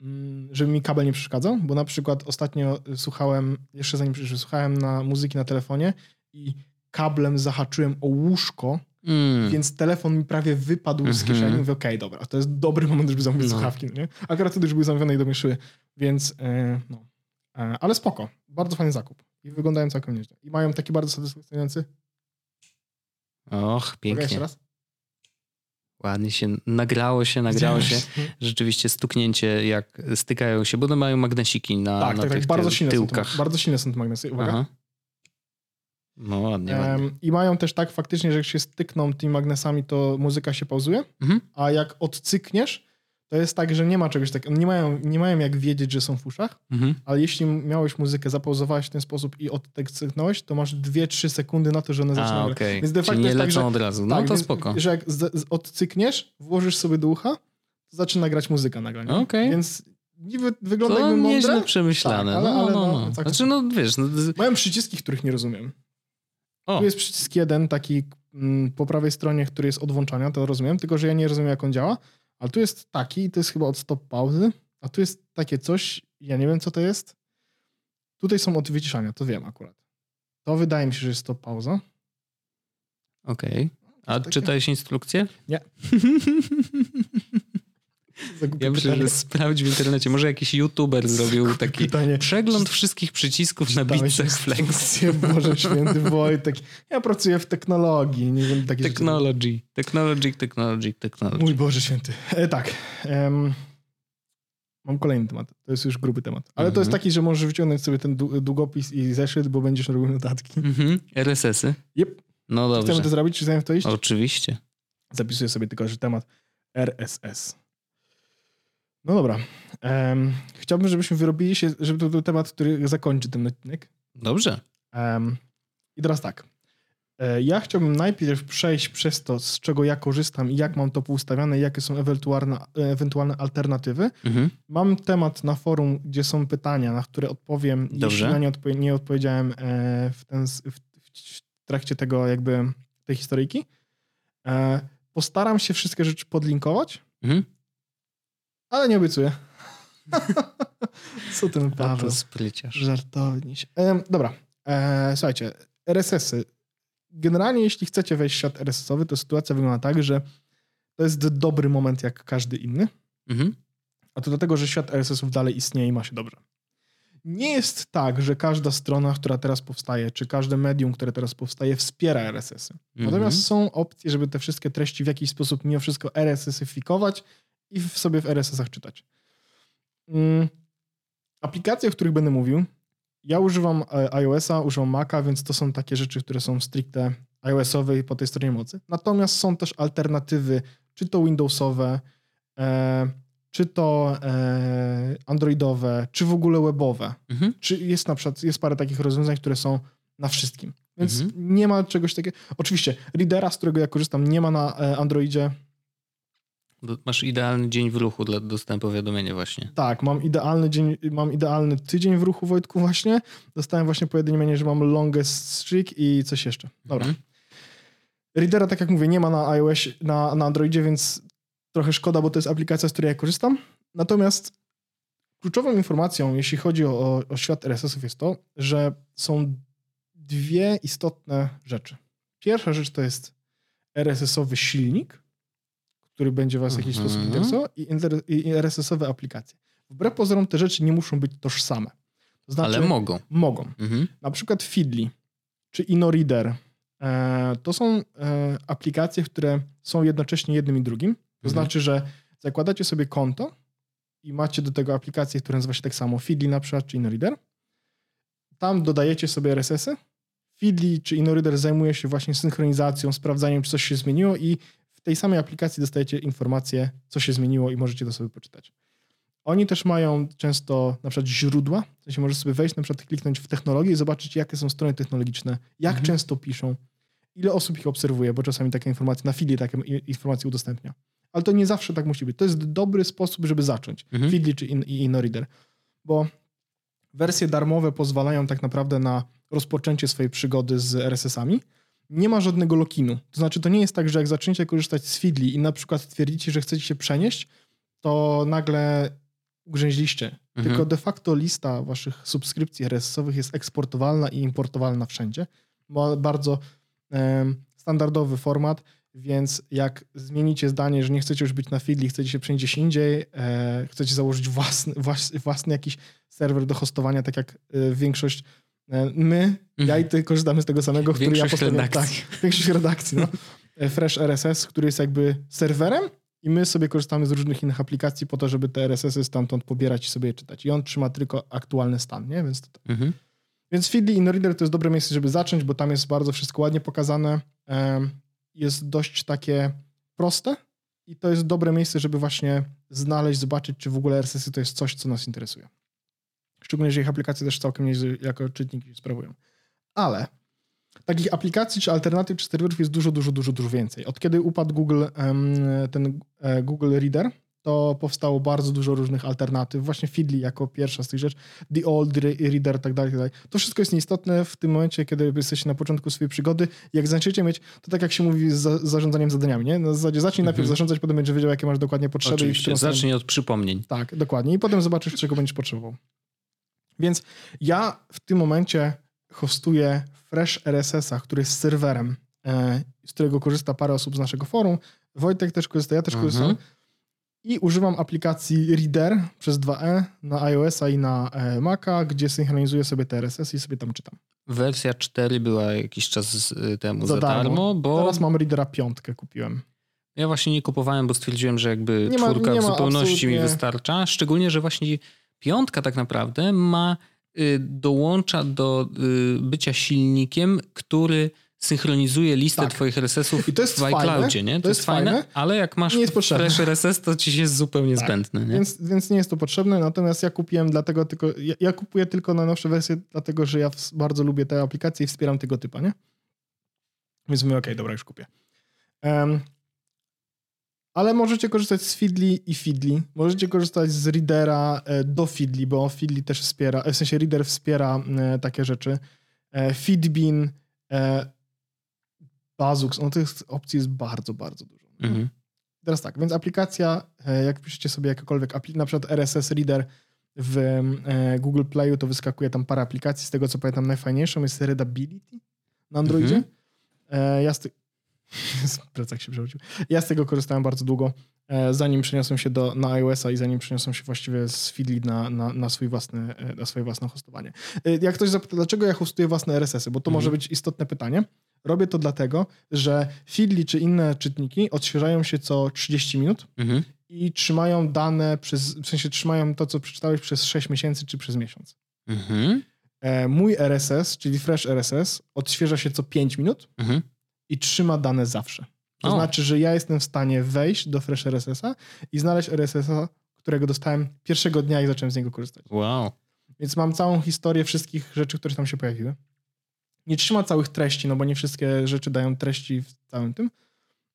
mm, żeby mi kabel nie przeszkadzał, bo na przykład ostatnio słuchałem, jeszcze zanim przyszedłem, słuchałem na muzyki na telefonie i kablem zahaczyłem o łóżko, Mm. więc telefon mi prawie wypadł z Mhm. kieszeni. Mówię, okej, dobra, to jest dobry moment, żeby zamówić No. słuchawki. no Nie? Akurat wtedy już były zamówione i do mnie szły, więc e, no. E, ale spoko, bardzo fajny zakup. I wyglądają całkiem nieźle. I mają taki bardzo satysfakcjonujący. Och, Mogę jeszcze pięknie. raz? Ładnie się nagrało się, nagrało się. Rzeczywiście stuknięcie, jak stykają się, bo one mają magnesiki na, Tak, na tak, tych tak. Bardzo silne, są tyłkach. te, bardzo silne są te magnesy. Uwaga. Aha. No ładnie, ładnie. I mają też tak faktycznie, że jak się stykną tymi magnesami, to muzyka się pauzuje, Mhm. a jak odcykniesz, to jest tak, że nie ma czegoś takiego. Nie mają, nie mają jak wiedzieć, że są w uszach, Mhm. ale jeśli miałeś muzykę, zapauzowałeś w ten sposób i odcyknąłeś, to masz 2-3 sekundy na to, że one zaczną A, okej. Więc de facto Czyli nie tak, lecą że- od razu. No Tak, to więc- spoko. Że jak z, z, odcykniesz, włożysz sobie do ucha, to zaczyna grać muzyka nagle. Okej. Więc niby wygląda To jakby mądre. przemyślane. Tak, ale- no, ale no, no, no. tak- Znaczy, no wiesz, no, Mają przyciski, których nie rozumiem. O, Tu jest przycisk jeden, taki mm, po prawej stronie, który jest od włączania, to rozumiem, tylko że ja nie rozumiem, jak on działa. Ale tu jest taki, i to jest chyba od stop pauzy, a tu jest takie coś, ja nie wiem, co to jest. Tutaj są od wyciszania, to wiem akurat. To wydaje mi się, że jest stop pauza. okej. A takie- czytałeś instrukcję? Zagubie Ja myślę, że sprawdź w internecie. Może jakiś youtuber zrobił taki pytanie. przegląd wszystkich przycisków na bitce Flex. Boże święty Wojtek. Ja pracuję w technologii, nie wiem, takie rzeczy. Technology, technology, technology, technology. Mój Boże święty. E, tak. em, mam kolejny temat. To jest już gruby temat. Ale to jest Mhm. taki, że możesz wyciągnąć sobie ten dłu- długopis i zeszyt, bo będziesz robił notatki. Mhm. RSS-y? Yep. No Chcemy dobrze. to zrobić? Czy chcemy w to iść? Oczywiście. Zapisuję sobie tylko, że temat RSS. No dobra. Em, chciałbym, żebyśmy wyrobili się, żeby to był temat, który zakończy ten odcinek. Dobrze. Em, I teraz tak. E, Ja chciałbym najpierw przejść przez to, z czego ja korzystam i jak mam to poustawiane, jakie są ewentualne, ewentualne alternatywy. Mhm. Mam temat na forum, gdzie są pytania, na które odpowiem, Dobrze. jeśli na nie, odpo- nie odpowiedziałem e, w, ten, w, w trakcie tego jakby tej historyjki. E, Postaram się wszystkie rzeczy podlinkować, Mhm. Ale nie obiecuję. Co ten Paweł? spryciarz. Żartowniś. E, dobra, e, słuchajcie, RSS-y. Generalnie, jeśli chcecie wejść w świat RSS-owy, to sytuacja wygląda tak, że to jest dobry moment jak każdy inny, Mhm. a to dlatego, że świat RSS-ów dalej istnieje i ma się dobrze. Nie jest tak, że każda strona, która teraz powstaje, czy każde medium, które teraz powstaje, wspiera RSS-y. Natomiast Mhm. są opcje, żeby te wszystkie treści w jakiś sposób mimo wszystko RSS-ifikować i w sobie w RSS-ach czytać. Mm. Aplikacje, o których będę mówił, ja używam e, iOS-a, używam Maca, więc to są takie rzeczy, które są stricte iOS-owe i po tej stronie mocy. Natomiast są też alternatywy, czy to Windowsowe, e, czy to e, Androidowe, czy w ogóle webowe. Mhm. Czy jest na przykład, jest parę takich rozwiązań, które są na wszystkim. Więc Mhm. nie ma czegoś takiego. Oczywiście, Readera, z którego ja korzystam, nie ma na e, Androidzie. Masz idealny dzień w ruchu dla dostałem powiadomienie właśnie. Tak, mam idealny dzień, mam idealny tydzień w ruchu, Wojtku, właśnie. Dostałem właśnie powiadomienie, że mam longest streak i coś jeszcze. Dobra. Mhm. Readera, tak jak mówię, nie ma na iOS, na, na Androidzie, więc trochę szkoda, bo to jest aplikacja, z której ja korzystam. Natomiast kluczową informacją, jeśli chodzi o, o, o świat RSS-ów, jest to, że są dwie istotne rzeczy. Pierwsza rzecz to jest RSS-owy silnik, który będzie was w jakiś Mhm. sposób interesował i, inter- i RSS-owe aplikacje. Wbrew pozorom te rzeczy nie muszą być tożsame. To znaczy, Ale mogą. mogą. Mhm. Na przykład Feedly czy InnoReader. E, to są e, aplikacje, które są jednocześnie jednym i drugim. To Mhm. znaczy, że zakładacie sobie konto i macie do tego aplikację, która nazywa się tak samo Feedly na przykład, czy InnoReader. Tam dodajecie sobie RSS-y. Feedly czy InnoReader zajmuje się właśnie synchronizacją, sprawdzaniem, czy coś się zmieniło i w tej samej aplikacji dostajecie informacje, co się zmieniło i możecie to sobie poczytać. Oni też mają często na przykład źródła, w sensie możesz sobie wejść, na przykład kliknąć w technologię i zobaczyć, jakie są strony technologiczne, jak Mhm. często piszą, ile osób ich obserwuje, bo czasami takie informacje, na Feedly takie informacje udostępnia. Ale to nie zawsze tak musi być. To jest dobry sposób, żeby zacząć. Mhm. Feedly czy in, i InnoReader. Bo wersje darmowe pozwalają tak naprawdę na rozpoczęcie swojej przygody z RSS-ami. Nie ma żadnego lokinu. To znaczy, to nie jest tak, że jak zaczniecie korzystać z Feedly i na przykład stwierdzicie, że chcecie się przenieść, to nagle ugrzęźliście. Mhm. Tylko de facto lista waszych subskrypcji RSS-owych jest eksportowalna i importowalna wszędzie. Ma bardzo em, standardowy format, więc jak zmienicie zdanie, że nie chcecie już być na Feedly, chcecie się przenieść gdzieś indziej, e, chcecie założyć własny, włas- własny jakiś serwer do hostowania, tak jak e, większość e, my, ja i ty korzystamy z tego samego, który ja Mhm. Większość redakcji. Tak, większość redakcji, no. E, Fresh RSS, który jest jakby serwerem i my sobie korzystamy z różnych innych aplikacji po to, żeby te RSS-y stamtąd pobierać i sobie je czytać. I on trzyma tylko aktualny stan, nie? Więc, to, Mhm. więc Feedly InnoReader to jest dobre miejsce, żeby zacząć, bo tam jest bardzo wszystko ładnie pokazane. Jest dość takie proste i to jest dobre miejsce, żeby właśnie znaleźć, zobaczyć, czy w ogóle RSS-y to jest coś, co nas interesuje. Szczególnie, że ich aplikacje też całkiem nieźle jako czytniki sprawują. Ale takich aplikacji, czy alternatyw, czy serwerów jest dużo, dużo, dużo, dużo więcej. Od kiedy upadł Google, ten e, Google Reader, to powstało bardzo dużo różnych alternatyw. Właśnie Feedly jako pierwsza z tych rzeczy, The Old Re- Reader, tak dalej, tak dalej. To wszystko jest nieistotne w tym momencie, kiedy jesteście na początku swojej przygody. Jak zaczniecie mieć, to tak jak się mówi z za- zarządzaniem zadaniami, nie? Na zasadzie zacznij najpierw Mhm. zarządzać, potem będziesz wiedział, jakie masz dokładnie potrzeby. i Oczywiście, stronę- zacznij od przypomnień. tak, dokładnie. I potem zobaczysz, czego będziesz potrzebował. Więc ja w tym momencie hostuję Fresh RSS-a, który jest serwerem, e, z którego korzysta parę osób z naszego forum. Wojtek też korzysta, ja też Mhm. korzystam. I używam aplikacji Reader przez 2E na iOS-a i na e, Maca, gdzie synchronizuję sobie te RSS i sobie tam czytam. Wersja 4 była jakiś czas z- temu Za za, darmo. darmo, bo Teraz mam Readera piątkę kupiłem. ja właśnie nie kupowałem, bo stwierdziłem, że jakby Nie czwórka w zupełności mi absolutnie- wystarcza. Szczególnie, że właśnie piątka tak naprawdę ma, y, dołącza do y, bycia silnikiem, który synchronizuje listę Tak. twoich RSS-ów I to jest w iCloudzie, nie? To, jest jest fajne, fajne, ale jak masz nie jest potrzebne. Fresh RSS, to ci jest zupełnie Tak. zbędne, nie? Więc, więc nie jest to potrzebne, natomiast ja kupiłem dlatego tylko, ja, ja kupuję tylko najnowsze wersje, dlatego że ja bardzo lubię te aplikacje i wspieram tego typa, nie? Więc mówię, okej, dobra, już kupię. Em, ale możecie korzystać z Feedly i Feedly. Możecie korzystać z Readera e, do Feedly, bo Feedly też wspiera, e, w sensie Reader wspiera e, takie rzeczy. Feedbean, e, Bazux, no tych opcji jest bardzo, bardzo dużo. Mhm. Teraz tak, więc aplikacja, jak piszecie sobie jakakolwiek, apli- na przykład RSS Reader w Google Playu, to wyskakuje tam parę aplikacji. Z tego co pamiętam, najfajniejszą jest Readability na Androidzie. Mhm. Ja. Plecak się przewrócił. Ja z tego korzystałem bardzo długo, e, zanim przeniosłem się do, na iOS-a i zanim przeniosłem się właściwie z Feedly na, na, na, swój własny, e, na swoje własne hostowanie. E, Jak ktoś zapyta, dlaczego ja hostuję własne RSS-y, bo to Mhm. może być istotne pytanie. Robię to dlatego, że Feedly czy inne czytniki odświeżają się co 30 minut Mhm. i trzymają dane przez, w sensie trzymają to, co przeczytałeś przez 6 miesięcy czy przez miesiąc. Mhm. Mój RSS, czyli Fresh RSS, odświeża się co 5 minut Mhm. I trzyma dane zawsze. To O. znaczy, że ja jestem w stanie wejść do Fresh RSS-a i znaleźć RSS-a, którego dostałem pierwszego dnia i zacząłem z niego korzystać. Wow. Więc mam całą historię wszystkich rzeczy, które tam się pojawiły. Nie trzyma całych treści, no bo nie wszystkie rzeczy dają treści w całym tym.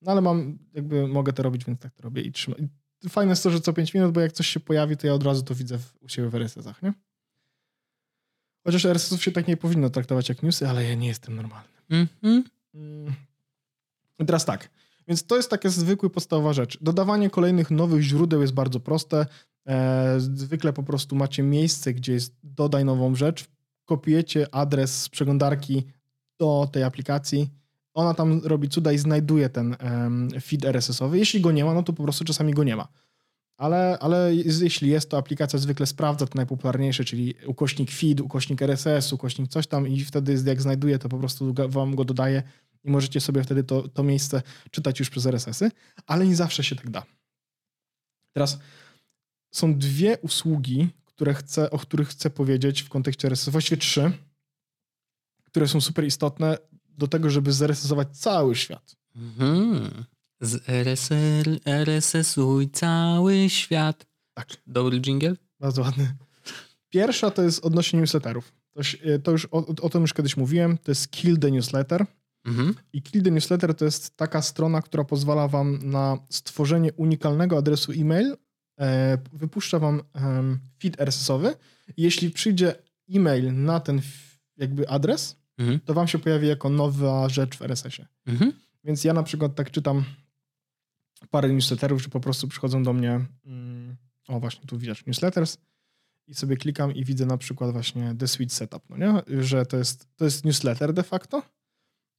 No ale mam, jakby mogę to robić, więc tak to robię i trzymam. I fajne jest to, że co 5 minut, bo jak coś się pojawi, to ja od razu to widzę w, u siebie w RSS-ach, nie? Chociaż RSS-ów się tak nie powinno traktować jak newsy, ale ja nie jestem normalny. Mhm. Mm. I teraz tak. Więc to jest taka zwykła, podstawowa rzecz. Dodawanie kolejnych nowych źródeł jest bardzo proste. E, zwykle po prostu macie miejsce, gdzie jest dodaj nową rzecz, kopiujecie adres z przeglądarki do tej aplikacji. Ona tam robi cuda i znajduje ten feed RSS-owy. Jeśli go nie ma, no to po prostu czasami go nie ma. Ale, ale jeśli jest, to aplikacja zwykle sprawdza to najpopularniejsze, czyli ukośnik feed, ukośnik RSS, ukośnik coś tam i wtedy jak znajduje, to po prostu wam go dodaje i możecie sobie wtedy to, to miejsce czytać już przez RSS-y, ale nie zawsze się tak da. Teraz są dwie usługi, które chcę, o których chcę powiedzieć w kontekście RSS, właściwie trzy, które są super istotne do tego, żeby zresesować cały świat. Mhm. Z RSL, RSS-uj cały świat. Tak. Dobry jingle? Bardzo ładny. Pierwsza to jest odnośnie newsletterów. To, to już o, o tym już kiedyś mówiłem. To jest Kill the Newsletter. Mhm. I Kill the Newsletter to jest taka strona, która pozwala wam na stworzenie unikalnego adresu e-mail. E, wypuszcza wam feed RSS-owy. Jeśli przyjdzie e-mail na ten jakby adres, Mhm. to wam się pojawi jako nowa rzecz w RSS-ie. Mhm. Więc ja na przykład tak czytam parę newsletterów, że po prostu przychodzą do mnie, mm, o właśnie tu widać newsletters i sobie klikam i widzę na przykład właśnie The Sweet Setup, no nie? Że to jest, to jest newsletter de facto.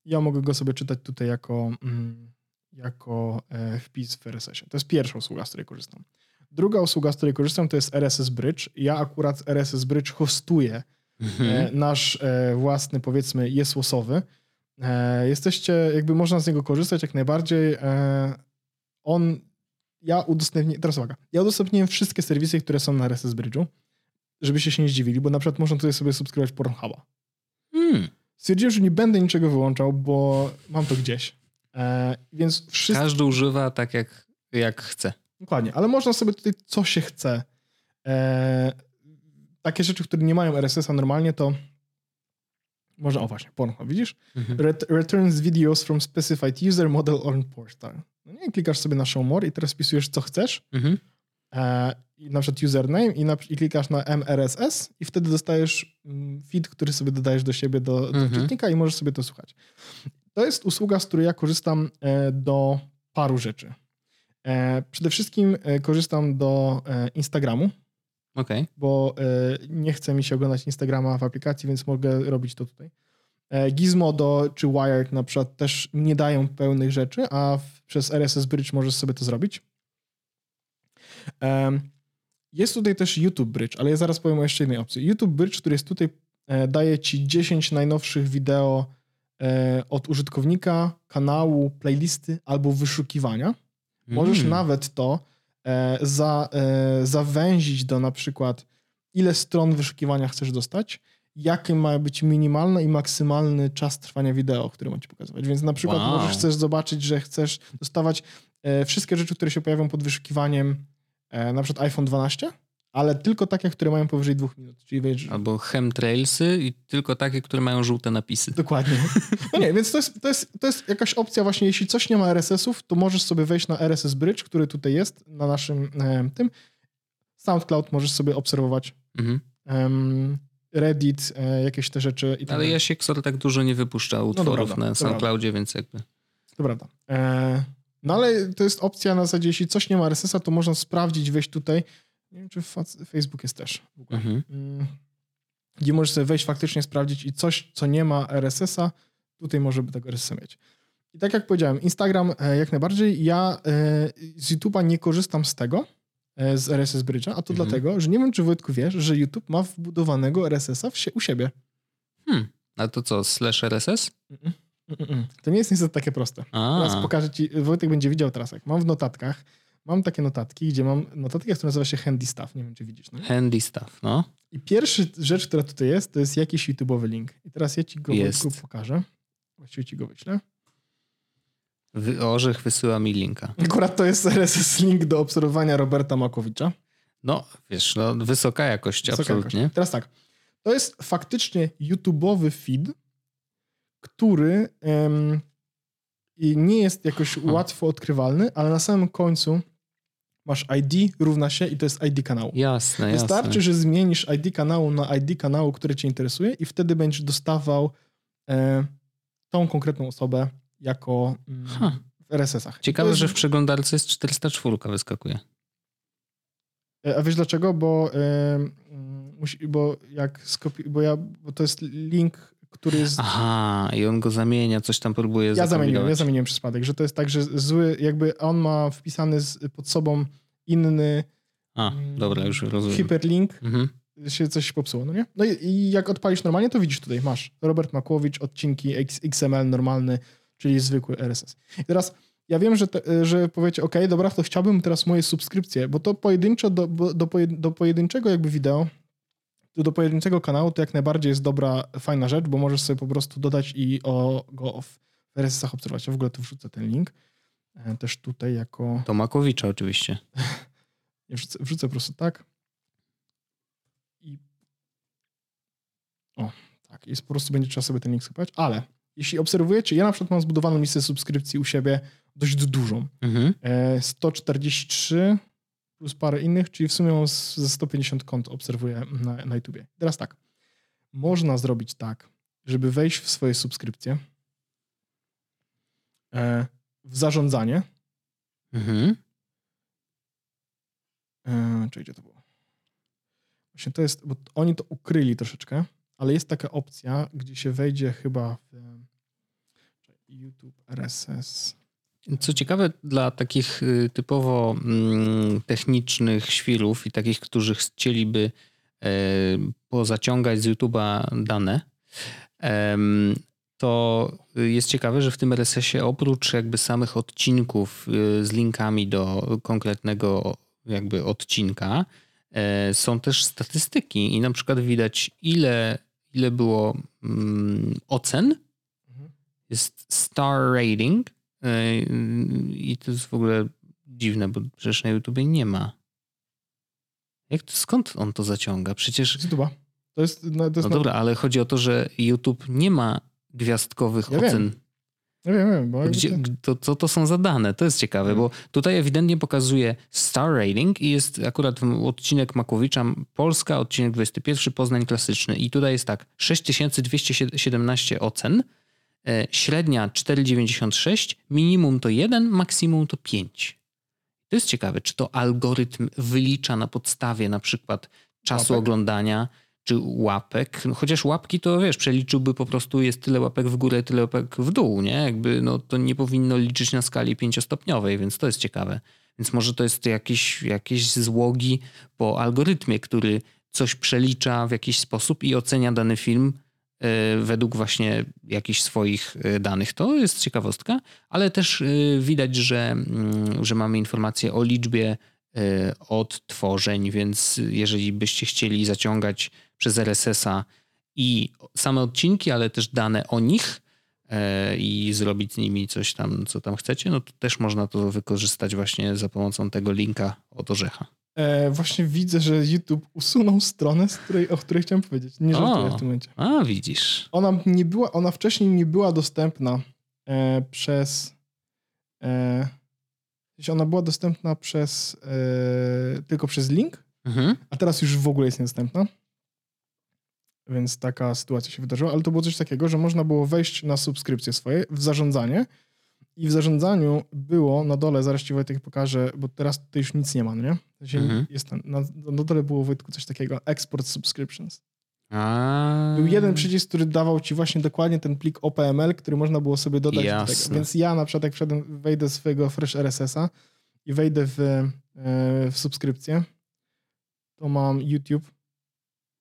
Ja mogę go sobie czytać tutaj jako, mm, jako e, wpis w RSS-ie. To jest pierwsza usługa, z której korzystam. Druga usługa, z której korzystam, to jest RSS Bridge. Ja akurat RSS Bridge hostuję Mhm. e, nasz e, własny, powiedzmy, jest losowy. E, jesteście, jakby można z niego korzystać jak najbardziej. On, ja udostępnię, teraz uwaga, ja udostępniłem wszystkie serwisy, które są na RSS Bridge'u, żebyście się nie zdziwili, bo na przykład można tutaj sobie subskrybować Pornhuba. Stwierdziłem, że nie będę niczego wyłączał, bo mam to gdzieś. E, więc wszystko... Każdy używa tak jak, jak chce. Dokładnie, ale można sobie tutaj co się chce. E, takie rzeczy, które nie mają RSS-a normalnie, to można, o właśnie, Pornhub, widzisz? Mhm. Ret- returns videos from specified user, model or portal. No nie, klikasz sobie na show more i teraz wpisujesz co chcesz, Mhm. E, i na przykład username i, na, i klikasz na MRSS i wtedy dostajesz mm, feed, który sobie dodajesz do siebie, do, do Mhm. czytnika i możesz sobie to słuchać. To jest usługa, z której ja korzystam e, do paru rzeczy. E, przede wszystkim korzystam do Instagramu, Okej. bo nie chce mi się oglądać Instagrama w aplikacji, więc mogę robić to tutaj. Gizmodo czy Wired na przykład też nie dają pełnych rzeczy, a przez RSS Bridge możesz sobie to zrobić. Jest tutaj też YouTube Bridge, ale ja zaraz powiem o jeszcze jednej opcji. YouTube Bridge, który jest tutaj, e, daje ci 10 najnowszych wideo e, od użytkownika, kanału, playlisty albo wyszukiwania. Możesz Mm. nawet to e, za, zawęzić do na przykład ile stron wyszukiwania chcesz dostać, jaki ma być minimalny i maksymalny czas trwania wideo, który ma ci pokazywać. Więc na przykład Wow. możesz chcesz zobaczyć, że chcesz dostawać wszystkie rzeczy, które się pojawią pod wyszukiwaniem na przykład iPhone 12, ale tylko takie, które mają powyżej dwóch minut. Czyli wiesz, Albo chemtrailsy i tylko takie, które mają żółte napisy. Dokładnie. No nie, więc to jest, to, jest, to jest jakaś opcja właśnie, jeśli coś nie ma RSS-ów, to możesz sobie wejść na RSS Bridge, który tutaj jest na naszym e, tym. SoundCloud możesz sobie obserwować. Mhm. em, Reddit, e, jakieś te rzeczy i tak Ale dalej. Jasieksor tak dużo nie wypuszcza utworów prawda, na SoundCloudzie, więc jakby... To prawda. E, no ale to jest opcja na zasadzie, jeśli coś nie ma RSS-a, to można sprawdzić, wejść tutaj. Nie wiem, czy fac- Facebook jest też. w ogóle. Mhm. Mm, Gdzie możesz sobie wejść, faktycznie sprawdzić i coś, co nie ma RSS-a, tutaj może by tego RSS-a mieć. I tak jak powiedziałem, Instagram e, jak najbardziej. Ja e, z YouTube'a nie korzystam z tego, e, z RSS Bridge'a, a to Mhm. dlatego, że nie wiem, czy Wojtku wiesz, że YouTube ma wbudowanego RSS-a u siebie. Hmm. A to co, slash RSS? Mm-mm. To nie jest niestety takie proste. A, Teraz pokażę ci, Wojtek będzie widział teraz, jak mam w notatkach, mam takie notatki, gdzie mam notatkę, która nazywa się Handy Stuff, nie wiem, czy widzisz. No? handy stuff, no. I pierwsza rzecz, która tutaj jest, to jest jakiś YouTube'owy link. I teraz ja ci go. Wojtku, pokażę. Właściwie ci go wyślę. Wy, Orzech wysyła mi linka. Akurat to jest RSS link do obserwowania Roberta Makowicza. No, wiesz, no, wysoka jakość, Wysoka absolutnie. jakość. Teraz tak, to jest faktycznie YouTube'owy feed, który i nie jest jakoś łatwo odkrywalny, ale na samym końcu masz ID równa się i to jest ID kanału. Jasne, jasne. Wystarczy, że zmienisz ID kanału na ID kanału, który cię interesuje i wtedy będziesz dostawał e, tą konkretną osobę jako mm, w RSS-ach. Ciekawe, jest- że w przeglądarce jest 404 wyskakuje. E, A wiesz dlaczego? Bo, bo jak skopi- bo ja, bo to jest link, który jest... Aha, i on go zamienia, coś tam próbuje Ja zamieniłem, ja zamieniłem przypadek, że to jest tak, że zły, jakby on ma wpisany z, pod sobą inny A, dobra, już rozumiem. hiperlink, Mhm. się coś popsuło, no nie? No i, i jak odpalisz normalnie, to widzisz tutaj, masz Robert Makłowicz, odcinki X, XML normalny, czyli zwykły RSS. I teraz ja wiem, że, te, że powiecie, ok, dobra, to chciałbym teraz moje subskrypcje, bo to pojedynczo do, do, do pojedynczego jakby wideo, do pojedynczego kanału to jak najbardziej jest dobra, fajna rzecz, bo możesz sobie po prostu dodać i o, go w RSS-ach obserwować. Ja w ogóle tu wrzucę ten link. E, Też tutaj jako... To Makowicza oczywiście. Wrzucę, wrzucę po prostu tak. I. O, tak. I po prostu będzie trzeba sobie ten link skupować. Ale jeśli obserwujecie, ja na przykład mam zbudowaną listę subskrypcji u siebie dość dużą. Mhm. E, 143 plus parę innych, czyli w sumie mam ze 150 kont obserwuję na, na YouTubie. Teraz tak. Można zrobić tak, żeby wejść w swoje subskrypcje e, w zarządzanie. Mhm. Eee, czy gdzie to było? Właśnie to jest, bo oni to ukryli troszeczkę, ale jest taka opcja, gdzie się wejdzie chyba w czekaj, YouTube RSS. Co ciekawe, dla takich y, typowo mm, technicznych świrów i takich, którzy chcieliby e, pozaciągać z YouTube'a dane, to jest ciekawe, że w tym RSS-ie oprócz jakby samych odcinków y, z linkami do konkretnego jakby odcinka, e, są też statystyki i na przykład widać ile, ile było mm, ocen, Mhm. jest star rating i to jest w ogóle dziwne, bo przecież na YouTubie nie ma. Jak to, skąd on to zaciąga? Przecież, Z YouTube'a. To jest, no, to jest no dobra, ale chodzi o to, że YouTube nie ma gwiazdkowych Ja wiem. ocen. Ja wiem, wiem, bo Gdzie, to- to, to, są za dane, to jest ciekawe, Mhm. bo tutaj ewidentnie pokazuje star rating i jest akurat odcinek Makowicza Polska, odcinek 21, Poznań klasyczny i tutaj jest tak, 6217 ocen, e, średnia 4,96, minimum to 1, maksimum to 5. To jest ciekawe, czy to algorytm wylicza na podstawie na przykład czasu Łapek? oglądania, czy łapek, no, chociaż łapki to wiesz, przeliczyłby po prostu jest tyle łapek w górę, tyle łapek w dół, nie? Jakby no to nie powinno liczyć na skali pięciostopniowej, więc to jest ciekawe. Więc może to jest jakieś, jakieś złogi po algorytmie, który coś przelicza w jakiś sposób i ocenia dany film e, według właśnie jakichś swoich e, danych. To jest ciekawostka, ale też e, widać, że, mm, że mamy informacje o liczbie e, odtworzeń, więc jeżeli byście chcieli zaciągać przez RSS-a i same odcinki, ale też dane o nich e, i zrobić z nimi coś tam, co tam chcecie, no to też można to wykorzystać właśnie za pomocą tego linka od orzecha. E, właśnie widzę, że YouTube usunął stronę, z której, o której chciałem powiedzieć. Nie żartuję O. w tym momencie. A, widzisz. Ona nie była, ona wcześniej nie była dostępna e, przez. E, ona była dostępna przez e, tylko przez link, Mhm. a teraz już w ogóle jest niedostępna. Więc taka sytuacja się wydarzyła, ale to było coś takiego, że można było wejść na subskrypcje swoje w zarządzanie i w zarządzaniu było na dole, zaraz ci Wojtek pokażę, bo teraz to już nic nie ma, no nie? Mhm. jest tam, na, na dole było Wojtku coś takiego, export subscriptions. A, Był jeden przycisk, który dawał ci właśnie dokładnie ten plik OPML, który można było sobie dodać do tego. Więc ja na przykład jak wszedłem, wejdę z swojego Fresh RSS-a i wejdę w, e, w subskrypcję, to mam YouTube.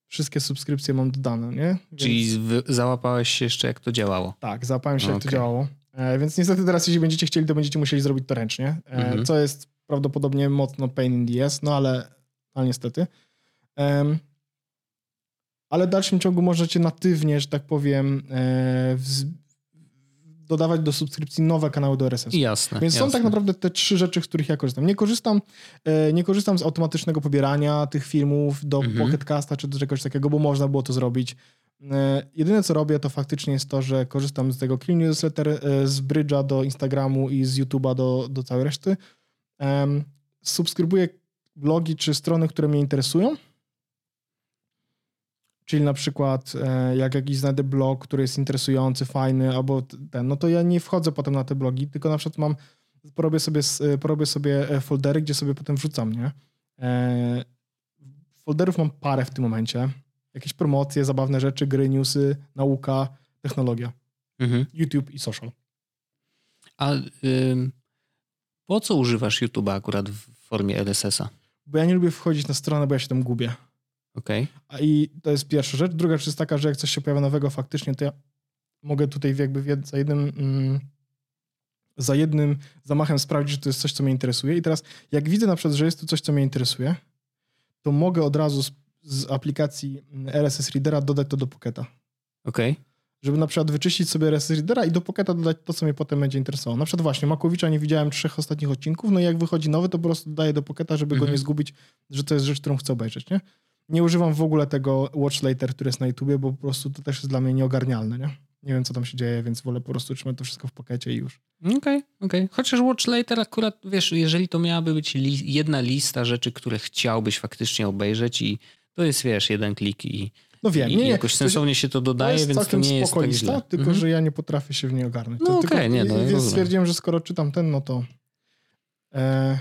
Wszystkie subskrypcje mam dodane, nie? Więc, Czyli załapałeś się jeszcze, jak to działało. Tak, załapałem się, jak to działało. E, więc niestety teraz, jeśli będziecie chcieli, to będziecie musieli zrobić to ręcznie, e, Mhm. co jest prawdopodobnie mocno pain in the ass, no ale, ale niestety. Em, ale w dalszym ciągu możecie natywnie, że tak powiem, e, dodawać do subskrypcji nowe kanały do RSS. Jasne. Więc są jasne. tak naprawdę te trzy rzeczy, z których ja korzystam. Nie korzystam, e, nie korzystam z automatycznego pobierania tych filmów do Mhm. Pocket Casta czy do czegoś takiego, bo można było to zrobić. E, Jedyne co robię to faktycznie jest to, że korzystam z tego Clean Newsletter, e, z Bridge'a do Instagramu i z YouTube'a do, do całej reszty. Subskrybuję blogi czy strony, które mnie interesują. Czyli na przykład e, jak jakiś znajdę blog, który jest interesujący, fajny, albo ten, no to ja nie wchodzę potem na te blogi, tylko na przykład mam, porobię sobie, porobię sobie foldery, gdzie sobie potem wrzucam, nie? Folderów mam parę w tym momencie. Jakieś promocje, zabawne rzeczy, gry, newsy, nauka, technologia. Mhm. YouTube i social. A ym, Po co używasz YouTube'a akurat w formie RSS-a? Bo ja nie lubię wchodzić na stronę, bo ja się tam gubię. Okej. A I to jest pierwsza rzecz. Druga rzecz jest taka, że jak coś się pojawia nowego faktycznie, to ja mogę tutaj jakby za jednym, mm, za jednym zamachem sprawdzić, że to jest coś, co mnie interesuje. I teraz jak widzę na przykład, że jest tu coś, co mnie interesuje, to mogę od razu z, aplikacji mm, RSS Readera dodać to do Pocketa. Okej. Żeby na przykład wyczyścić sobie RSS Readera i do Pocketa dodać to, co mnie potem będzie interesowało. Na przykład właśnie Makowicza nie widziałem trzech ostatnich odcinków, no i jak wychodzi nowy, to po prostu dodaję do Pocketa, żeby go Mhm. nie zgubić, że to jest rzecz, którą chcę obejrzeć, nie? Nie używam w ogóle tego Watch Later, który jest na YouTubie, bo po prostu to też jest dla mnie nieogarnialne, nie? Nie wiem, co tam się dzieje, więc wolę po prostu trzymać to wszystko w pokecie i już. Okej, okej. Chociaż Watch Later akurat, wiesz, jeżeli to miałaby być li jedna lista rzeczy, które chciałbyś faktycznie obejrzeć i to jest, wiesz, jeden klik i, No wiem, i nie, jakoś to- sensownie się to To dodaje, jest więc to nie jest tak źle. tylko Mhm. że ja nie potrafię się w niej ogarnąć. No To okej, tylko, nie, no, Więc rozumiem. stwierdziłem, że skoro czytam ten, no to... E,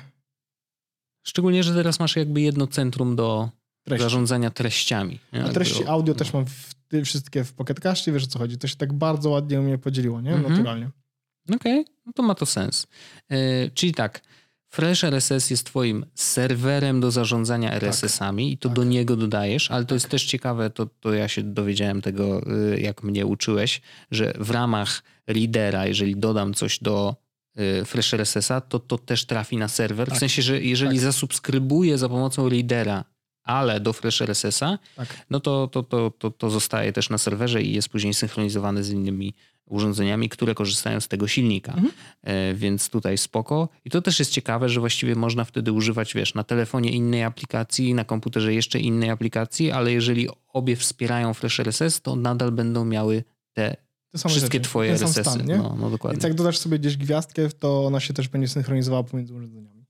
Szczególnie, że teraz masz jakby jedno centrum do treści. zarządzania treściami. nie? A treści audio no. też mam w, wszystkie w Pocket Cashie, wiesz o co chodzi. To się tak bardzo ładnie u mnie podzieliło, nie? Mhm. Naturalnie. Okej, no to ma to sens. E, czyli tak, Fresh RSS jest twoim serwerem do zarządzania RSS-ami i to tak. do niego dodajesz, ale to jest też ciekawe, to, to ja się dowiedziałem tego, y, jak mnie uczyłeś, że w ramach readera, jeżeli dodam coś do y, Fresh RSS-a, to to też trafi na serwer. W Tak. sensie, że jeżeli Tak. zasubskrybuję za pomocą readera, ale do Fresh RSS-a, Tak. no to, to, to, to, to zostaje też na serwerze i jest później synchronizowane z innymi urządzeniami, które korzystają z tego silnika. Mhm. E, więc tutaj spoko. I to też jest ciekawe, że właściwie można wtedy używać, wiesz, na telefonie innej aplikacji, na komputerze jeszcze innej aplikacji, ale jeżeli obie wspierają Flash RSS, to nadal będą miały te wszystkie rzeczy. twoje RSS-y. Stan, no, no dokładnie. Więc jak dodasz sobie gdzieś gwiazdkę, to ona się też będzie synchronizowała pomiędzy urządzeniami.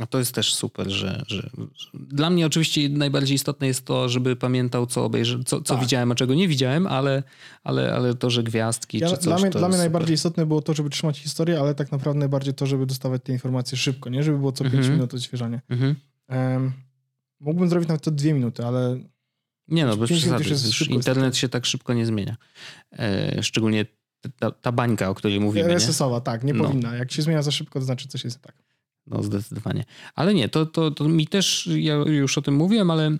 A to jest też super, że, że, że... Dla mnie oczywiście najbardziej istotne jest to, żeby pamiętał, co obejrzę, co, co Tak. widziałem, a czego nie widziałem, ale, ale, ale to, że gwiazdki Ja, czy coś, dla mnie, to dla mnie najbardziej istotne było to, żeby trzymać historię, ale tak naprawdę najbardziej to, żeby dostawać te informacje szybko, nie? Żeby było co 5 Mhm. minut odświeżanie. Mhm. Um, mógłbym zrobić nawet to 2 minuty, ale Nie no, bez przesady. jest internet się tak szybko nie zmienia. E, szczególnie ta, ta bańka, o której mówimy. Nie? RSS-owa, tak, nie No. powinna. Jak się zmienia za szybko, to znaczy coś jest nie tak. No zdecydowanie. Ale nie, to, to, to mi też, ja już o tym mówiłem, ale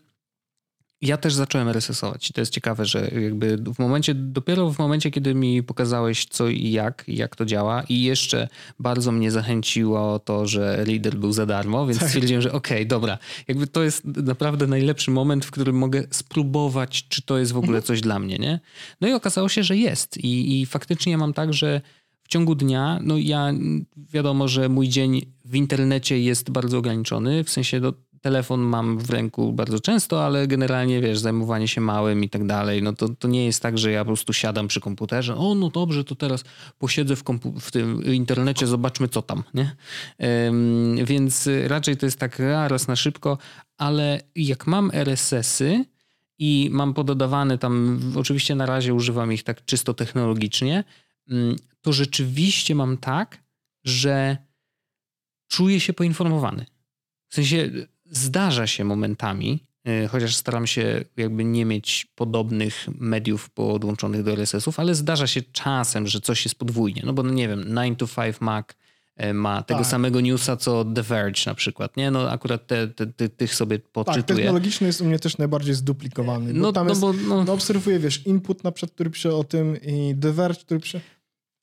ja też zacząłem RSS-ować. I to jest ciekawe, że jakby w momencie, dopiero w momencie, kiedy mi pokazałeś co i jak, jak to działa i jeszcze bardzo mnie zachęciło to, że Reader był za darmo, więc Tak. stwierdziłem, że okej, dobra, jakby to jest naprawdę najlepszy moment, w którym mogę spróbować, czy to jest w ogóle coś dla mnie, nie? No i okazało się, że jest. I, i faktycznie mam tak, że w ciągu dnia, no ja wiadomo, że mój dzień w internecie jest bardzo ograniczony, w sensie do, telefon mam w ręku bardzo często, ale generalnie wiesz, zajmowanie się małym i tak dalej, no to, to nie jest tak, że ja po prostu siadam przy komputerze, o no dobrze, to teraz posiedzę w, w tym internecie, zobaczmy co tam, nie? Więc raczej to jest tak raz na szybko, ale jak mam RSS-y, i mam pododawane tam, oczywiście na razie używam ich tak czysto technologicznie, to rzeczywiście mam tak, że czuję się poinformowany. W sensie zdarza się momentami, y, chociaż staram się jakby nie mieć podobnych mediów podłączonych do RSS-ów, ale zdarza się czasem, że coś jest podwójnie. No bo no nie wiem, 9 to 5 Mac y, ma tego Tak. samego newsa co The Verge na przykład, nie? No akurat te, te, te, tych sobie Tak, podczytuję. technologiczny jest u mnie też najbardziej zduplikowany. Bo no, tam no jest, bo no, no obserwuję, wiesz, input na przykład, który pisze o tym i The Verge, który pisze...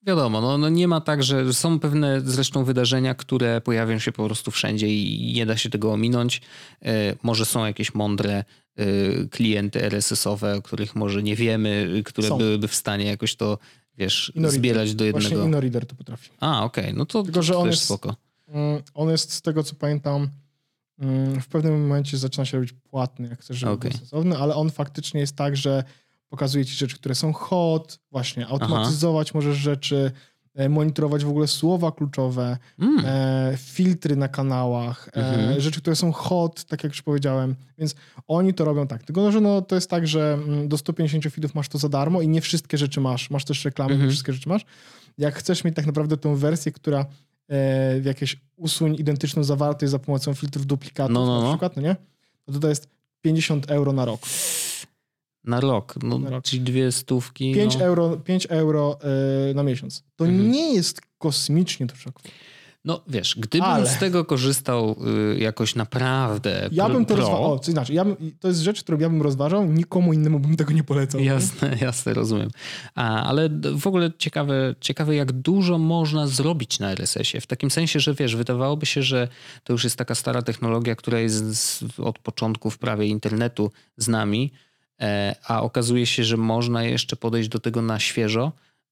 Wiadomo, no, no nie ma tak, że są pewne zresztą wydarzenia, które pojawią się po prostu wszędzie i nie da się tego ominąć. E, może są jakieś mądre e, klienty RSS-owe, o których może nie wiemy, które Są. byłyby w stanie jakoś to, wiesz, InnoReader. zbierać do Właśnie jednego. InnoReader to potrafi. A, okej, no to, Tylko, to że on też jest- spoko. Mm, On jest, z tego co pamiętam, mm, w pewnym momencie zaczyna się robić płatny, jak chcesz, żeby Okej. był sensowny, ale on faktycznie jest tak, że pokazuje ci rzeczy, które są hot, właśnie automatyzować możesz rzeczy, e, monitorować w ogóle słowa kluczowe, Mm, e, filtry na kanałach, Mhm. e, rzeczy, które są hot, tak jak już powiedziałem, więc oni to robią tak. Tylko, że no, to jest tak, że mm, do 150 feedów masz to za darmo i nie wszystkie rzeczy masz. Masz też reklamy, Mhm. nie wszystkie rzeczy masz. Jak chcesz mieć tak naprawdę tą wersję, która e, w jakieś usuń identyczną zawartość za pomocą filtrów duplikatów No, no, na no. przykład, no nie? No to to jest 50 euro na rok. Na rok, no, na rok. czyli dwie stówki. 5 no. euro, 5 euro e, na miesiąc. To Mhm. nie jest kosmicznie dużo. No wiesz, gdybym Ale- z tego korzystał y, jakoś naprawdę Ja bym to rozważał. O, co znaczy, ja bym, to jest rzecz, którą ja bym rozważał, nikomu innemu bym tego nie polecał. Jasne, jasne, rozumiem. A, ale w ogóle ciekawe, ciekawe, jak dużo można zrobić na RSS-ie. W takim sensie, że wiesz, wydawałoby się, że to już jest taka stara technologia, która jest z, od początków prawie internetu z nami, a okazuje się, że można jeszcze podejść do tego na świeżo.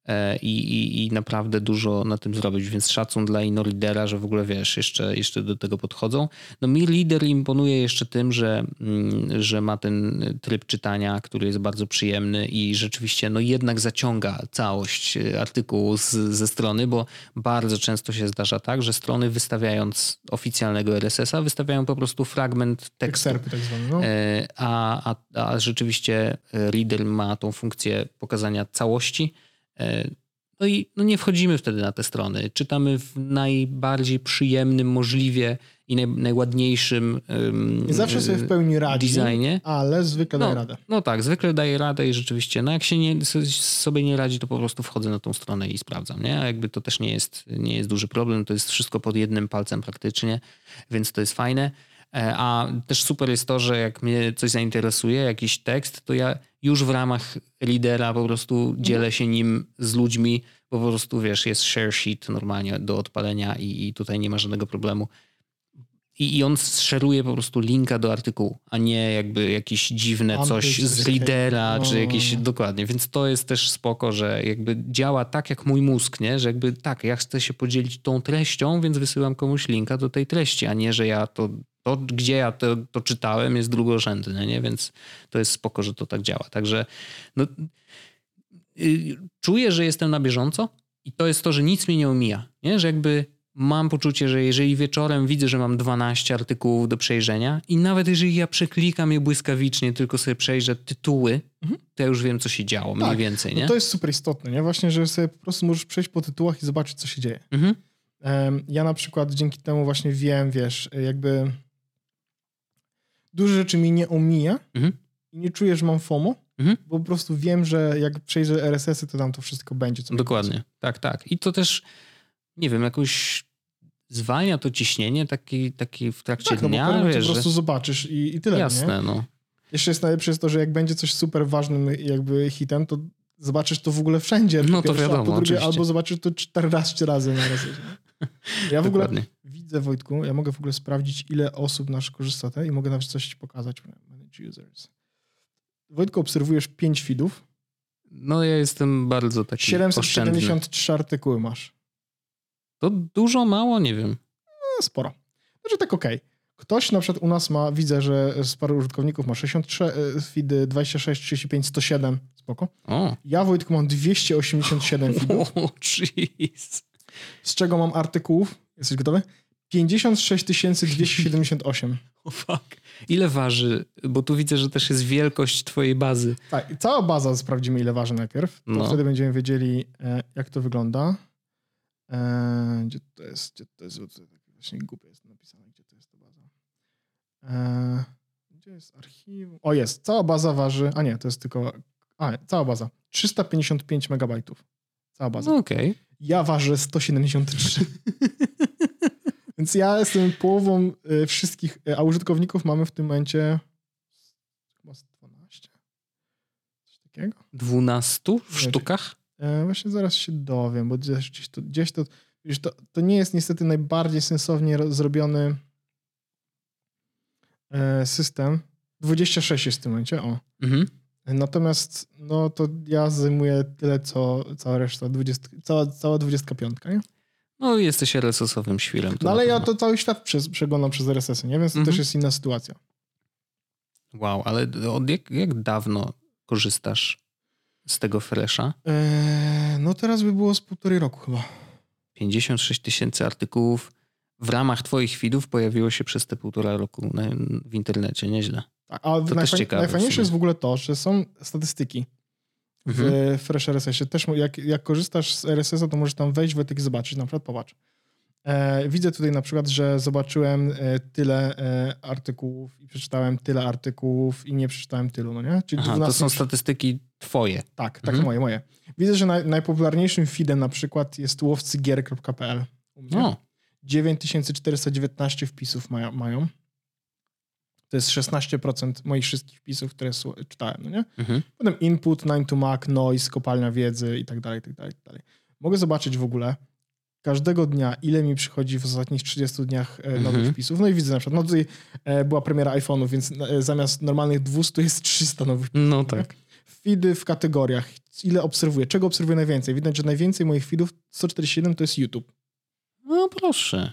E, I, i, I naprawdę dużo na tym zrobić, więc szacun dla InnoReadera, że w ogóle wiesz, jeszcze, jeszcze do tego podchodzą. No mi Reader imponuje jeszcze tym, że, mm, że ma ten tryb czytania, który jest bardzo przyjemny i rzeczywiście no jednak zaciąga całość e, artykułu z, ze strony, bo bardzo często się zdarza tak, że strony wystawiając oficjalnego RSS-a wystawiają po prostu fragment tekstu. Ekserpy tak zwane. No. E, A, a, a rzeczywiście Reader ma tą funkcję pokazania całości. E, No i no nie wchodzimy wtedy na te strony. Czytamy w najbardziej przyjemnym możliwie i naj, najładniejszym em, Nie zawsze sobie w pełni radzi, designie. ale zwykle daje No, radę. no tak, zwykle daje radę i rzeczywiście, no jak się nie, sobie nie radzi, to po prostu wchodzę na tą stronę i sprawdzam, nie? A jakby to też nie jest, nie jest duży problem, to jest wszystko pod jednym palcem praktycznie, więc to jest fajne. E, A też super jest to, że jak mnie coś zainteresuje, jakiś tekst, to ja już w ramach lidera po prostu dzielę się nim z ludźmi, bo po prostu wiesz, jest share sheet normalnie do odpalenia i, i tutaj nie ma żadnego problemu. I, I on szeruje po prostu linka do artykułu, a nie jakby jakieś dziwne coś z lidera, no. czy jakieś dokładnie. Więc to jest też spoko, że jakby działa tak jak mój mózg, nie? Że jakby tak, ja chcę się podzielić tą treścią, więc wysyłam komuś linka do tej treści, a nie, że ja to, to gdzie ja to, to czytałem jest drugorzędne, nie? Więc to jest spoko, że to tak działa. Także no, y, czuję, że jestem na bieżąco i to jest to, że nic mnie nie omija, nie? Że jakby mam poczucie, że jeżeli wieczorem widzę, że mam 12 artykułów do przejrzenia i nawet jeżeli ja przeklikam je błyskawicznie, tylko sobie przejrzę tytuły, to ja już wiem, co się działo mniej Tak, więcej, No nie? to jest super istotne, nie? Właśnie, że sobie po prostu możesz przejść po tytułach i zobaczyć, co się dzieje. Mhm. Ja na przykład dzięki temu właśnie wiem, wiesz, jakby dużo rzeczy mi nie omija Mhm. i nie czuję, że mam FOMO, Mhm. bo po prostu wiem, że jak przejrzę RSS-y, to tam to wszystko będzie. Dokładnie, tak, tak. I to też, nie wiem, jakoś zwalnia to ciśnienie taki, taki w trakcie Tak, no bo dnia, momencie wiesz, po prostu że... zobaczysz i, i tyle, nie? Jasne, no. Jeszcze jest najlepsze jest to, że jak będzie coś super ważnym jakby hitem, to zobaczysz to w ogóle wszędzie. No to pierwsze, wiadomo, po drugie, albo zobaczysz to 14 razy na raz. Ja w ogóle Dokładnie. Widzę, Wojtku, ja mogę w ogóle sprawdzić, ile osób nasz korzysta te i mogę nawet coś ci pokazać. Manage users. Wojtku, obserwujesz 5 feedów, No ja jestem bardzo taki oszczędny. 773 artykuły masz. To dużo, mało, nie wiem. No, sporo. Znaczy tak okej. Ktoś na przykład u nas ma, widzę, że z paru użytkowników ma 63 e, feedy, 26, 35, 107, spoko. O, Ja, Wojtku, mam 287 feedów, o jeez. z czego mam artykułów, jesteś gotowy? 56 278. O fuck. Ile waży? Bo tu widzę, że też jest wielkość twojej bazy. Tak, cała baza sprawdzimy, ile waży najpierw. To No. wtedy będziemy wiedzieli, e, jak to wygląda. E, gdzie to jest? Gdzie to jest? Właśnie głupio jest napisane, gdzie to jest ta baza. E, gdzie jest archiwum? O, jest. Cała baza waży. A nie, to jest tylko. A, nie, cała baza. 355 megabajtów. Cała baza. No okej. Ja ważę 173. Więc ja jestem połową e, wszystkich, e, a użytkowników mamy w tym momencie chyba z 12. Coś takiego. 12 w sztukach? E, właśnie zaraz się dowiem, bo gdzieś, to, gdzieś to, to, to nie jest niestety najbardziej sensownie ro- zrobiony system. 26 jest w tym momencie, o. Mhm. Natomiast no to ja zajmuję tyle, co cała reszta, 20, cała, cała 25, nie? No jesteś RSS-owym świrem. to No ale ja to cały świat przez, przeglądam przez RSS, nie? Więc to Mhm. też jest inna sytuacja. Wow, ale od jak, jak dawno korzystasz z tego Fresha? E, no teraz by było z półtorej roku chyba. 56 tysięcy artykułów w ramach twoich feedów pojawiło się przez te półtora roku na, w internecie. Nieźle. Tak, a też najfajn, ciekawe w najfajniejsze jest w ogóle to, że są statystyki w Mhm. Fresh RSS-ie. Też jak, jak korzystasz z RSS-a, to możesz tam wejść, Wojtek, i zobaczyć. Na przykład popatrz. E, widzę tutaj na przykład, że zobaczyłem e, tyle e, artykułów i przeczytałem tyle artykułów i nie przeczytałem tylu, no nie? Czyli Aha, to 12 są statystyki twoje. Tak, tak, Mhm. moje, moje. Widzę, że naj, najpopularniejszym feedem na przykład jest łowcygier.pl. u mnie. No, 9419 wpisów mają. mają. To jest 16% moich wszystkich wpisów, które czytałem, no nie? Mhm. Potem input, 9 to Mac, noise, kopalnia wiedzy i tak dalej, tak dalej, tak dalej. Mogę zobaczyć w ogóle każdego dnia, ile mi przychodzi w ostatnich 30 dniach e, nowych Mhm. wpisów. No i widzę na przykład, no tutaj e, była premiera iPhone'ów, więc e, zamiast normalnych 200 jest 300 nowych wpisów. No tak. Feedy w kategoriach, ile obserwuję, czego obserwuję najwięcej. Widać, że najwięcej moich feedów, 147 to jest YouTube. No proszę.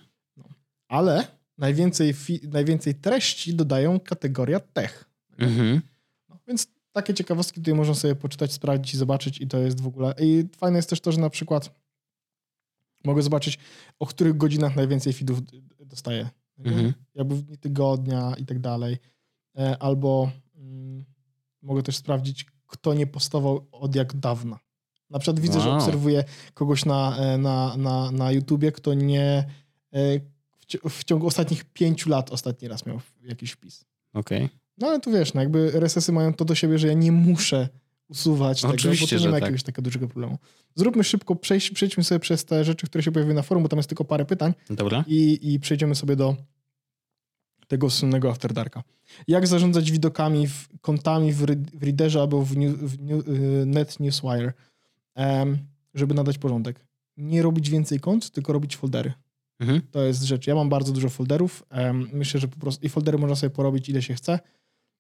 Ale najwięcej, najwięcej treści dodają kategoria tech. Mhm. No, więc takie ciekawostki tutaj można sobie poczytać, sprawdzić i zobaczyć i to jest w ogóle... I fajne jest też to, że na przykład mogę zobaczyć, o których godzinach najwięcej feedów dostaję. Mhm. Jakby w dni tygodnia i tak dalej. E, Albo mm, mogę też sprawdzić, kto nie postował od jak dawna. Na przykład widzę, że Wow. obserwuję kogoś na, e, na, na, na YouTubie, kto nie e, w, ci- w ciągu ostatnich pięciu lat ostatni raz miał jakiś wpis. Okej. No ale tu wiesz, no jakby RSS-y mają to do siebie, że ja nie muszę usuwać tego, Oczywiście, bo to nie ma tak. jakiegoś takiego dużego problemu. Zróbmy szybko, przejść, przejdźmy sobie przez te rzeczy, które się pojawiły na forum, bo tam jest tylko parę pytań Dobra. i, i przejdziemy sobie do tego słynnego After Darka. Jak zarządzać widokami, w, kontami w, w Readerze albo w, new, w new, y, Net Newswire, em, żeby nadać porządek. Nie robić więcej kont, tylko robić foldery. Mhm. To jest rzecz. Ja mam bardzo dużo folderów. myślę, że po prostu i foldery można sobie porobić ile się chce.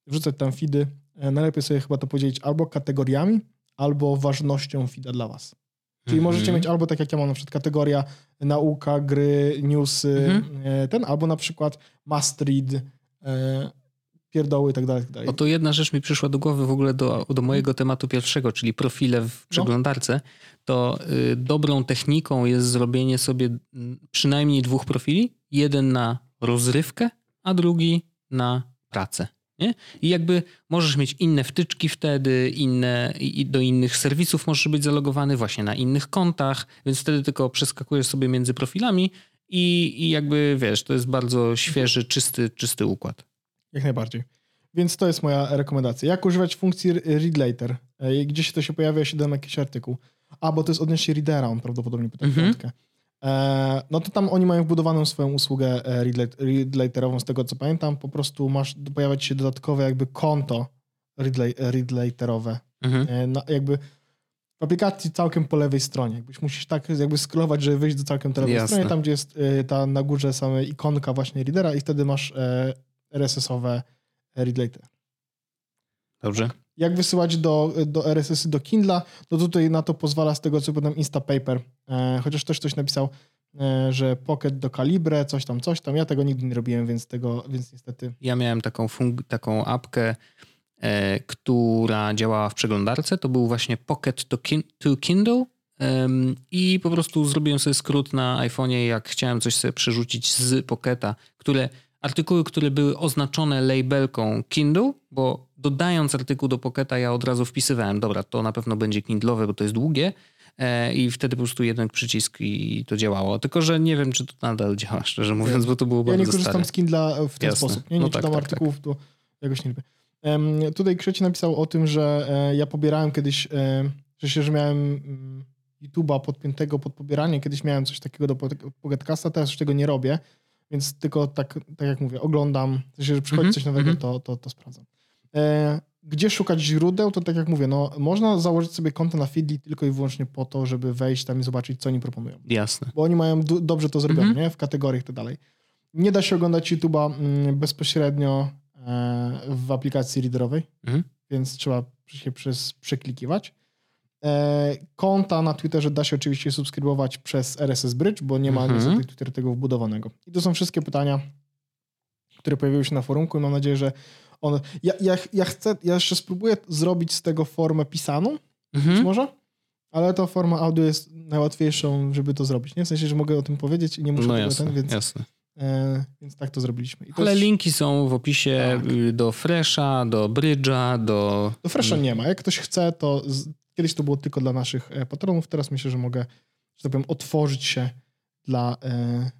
Wrzucać tam feedy. E, Najlepiej sobie chyba to podzielić albo kategoriami, albo ważnością feeda dla was. Czyli Mhm. możecie mieć albo tak jak ja mam na przykład kategoria nauka, gry, newsy, Mhm. e, ten, albo na przykład must read, e, pierdoły i tak dalej, i tak dalej. Oto jedna rzecz mi przyszła do głowy w ogóle do, do mojego tematu pierwszego, czyli profile No. w przeglądarce. To y, dobrą techniką jest zrobienie sobie przynajmniej dwóch profili. Jeden na rozrywkę, a drugi na pracę. Nie? I jakby możesz mieć inne wtyczki wtedy, inne, i do innych serwisów możesz być zalogowany właśnie na innych kontach, więc wtedy tylko przeskakujesz sobie między profilami i, i jakby wiesz, to jest bardzo świeży, czysty, czysty układ. Jak najbardziej. Więc to jest moja rekomendacja. Jak używać funkcji read later? E, Gdzie się to się pojawia, się dam jakiś artykuł. A, bo to jest odnośnie readera, on prawdopodobnie pyta Mhm. piątkę. E, no to tam oni mają wbudowaną swoją usługę e, read, lat- read laterową, z tego co pamiętam. Po prostu masz, pojawia ci się dodatkowe jakby konto read, la- read laterowe. Mhm. E, no, jakby w aplikacji całkiem po lewej stronie. Jakbyś musisz tak jakby scrollować, żeby wyjść do całkiem po lewej Jasne. stronie, tam gdzie jest e, ta na górze same ikonka właśnie readera i wtedy masz e, RSS-owe read later. Dobrze. Jak wysyłać do, do RSS-y do Kindla, no tutaj na to pozwala z tego co potem Instapaper. E, chociaż też ktoś napisał, e, że Pocket do Calibre, coś tam, coś tam. Ja tego nigdy nie robiłem, więc tego, więc niestety Ja miałem taką, fung- taką apkę, e, która działała w przeglądarce. To był właśnie Pocket to, kin- to Kindle. I po prostu zrobiłem sobie skrót na iPhone'ie, jak chciałem coś sobie przerzucić z Pocketa, które artykuły, które były oznaczone labelką Kindle, bo dodając artykuł do Pocketa, ja od razu wpisywałem, dobra, to na pewno będzie Kindle'owe, bo to jest długie. E, I wtedy po prostu jeden przycisk i to działało. Tylko, że nie wiem, czy to nadal działa, szczerze mówiąc, bo to było Ja bardzo nie korzystam stare. z Kindla w ten Jasne. sposób. Nie, nie No tak, czytam tak, artykułów, to jakoś nie lubię. Em, tutaj Krzeci napisał o tym, że e, ja pobierałem kiedyś, e, że się, że miałem mm, YouTube'a podpiętego pod pobieranie. Kiedyś miałem coś takiego do Pocketcasta, teraz już tego nie robię, więc tylko tak, tak jak mówię, oglądam, w sensie, że przychodzi Mhm, coś nowego, mhm. to, to, to sprawdzam. E, gdzie szukać źródeł, to tak jak mówię, no, można założyć sobie konto na Feedly tylko i wyłącznie po to, żeby wejść tam i zobaczyć, co oni proponują Jasne. bo oni mają dobrze to zrobione, Mhm. nie? W kategoriach i tak dalej. Nie da się oglądać YouTube'a mm, bezpośrednio e, w aplikacji readerowej, Mhm. więc trzeba się przez, przeklikiwać. E, konta na Twitterze da się oczywiście subskrybować przez RSS Bridge, bo nie ma Mhm. niestety Twitter tego wbudowanego. I to są wszystkie pytania, które pojawiły się na forumku i mam nadzieję, że one... Ja, ja, ja chcę, ja jeszcze spróbuję zrobić z tego formę pisaną, być Mhm. może, ale ta forma audio jest najłatwiejszą, żeby to zrobić. Nie? W sensie, że mogę o tym powiedzieć i nie muszę No tego jasne, ten, więc, jasne. e, więc tak to zrobiliśmy. To Ale jest, linki są w opisie Tak. do Fresha, do Bridge'a, do... Do Fresha nie ma. Jak ktoś chce, to kiedyś to było tylko dla naszych e, patronów, teraz myślę, że mogę, że tak powiem, otworzyć się dla, e,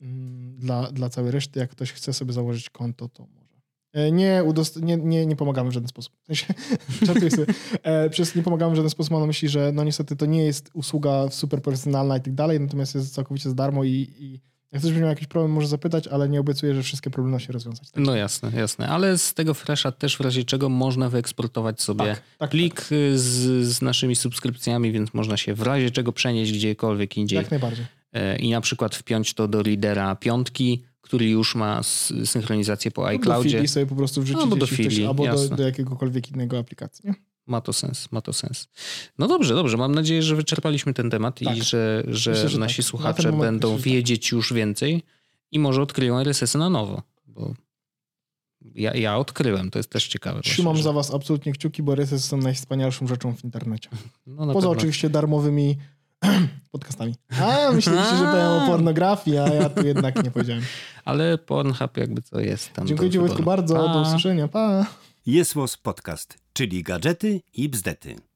mm, dla, dla całej reszty. Jak ktoś chce sobie założyć konto, to może. E, nie, udost- nie, nie, nie pomagamy w żaden sposób. W. E, przez nie pomagamy w żaden sposób mam na myśli, że no niestety to nie jest usługa super profesjonalna i tak dalej, natomiast jest całkowicie za darmo i, i jak ktoś będzie miał jakiś problem, może zapytać, ale nie obiecuję, że wszystkie problemy da się rozwiązać. Tak? No jasne, jasne. Ale z tego Fresha też w razie czego można wyeksportować sobie Tak, tak, plik y, z, z naszymi subskrypcjami, więc można się w razie czego przenieść gdziekolwiek indziej Jak najbardziej. e, i na przykład wpiąć to do lidera piątki, który już ma synchronizację po No, Do iCloudzie. Fili sobie po prostu wrzucić Albo do jeśli ktoś- Fili, albo do, do jakiegokolwiek innego aplikacji. Nie? Ma to sens, ma to sens. No dobrze, dobrze. Mam nadzieję, że wyczerpaliśmy ten temat Tak. i że, że, Myślę, że nasi tak. Na słuchacze moment będą myślę, że tak. wiedzieć już więcej i może odkryją RSS-y na nowo. Bo ja, ja odkryłem, to jest też ciekawe. Trzymam właśnie, za was absolutnie kciuki, bo RSS są najwspanialszą rzeczą w internecie. że- no, na Poza pewno. oczywiście darmowymi podcastami. A, myśleliście, że powiem o pornografii, a ja tu jednak nie powiedziałem. Ale Pornhub jakby co jest tam. Dziękuję Ci Wojtku bardzo, do usłyszenia, pa! Jest Podcast, czyli gadżety i bzdety.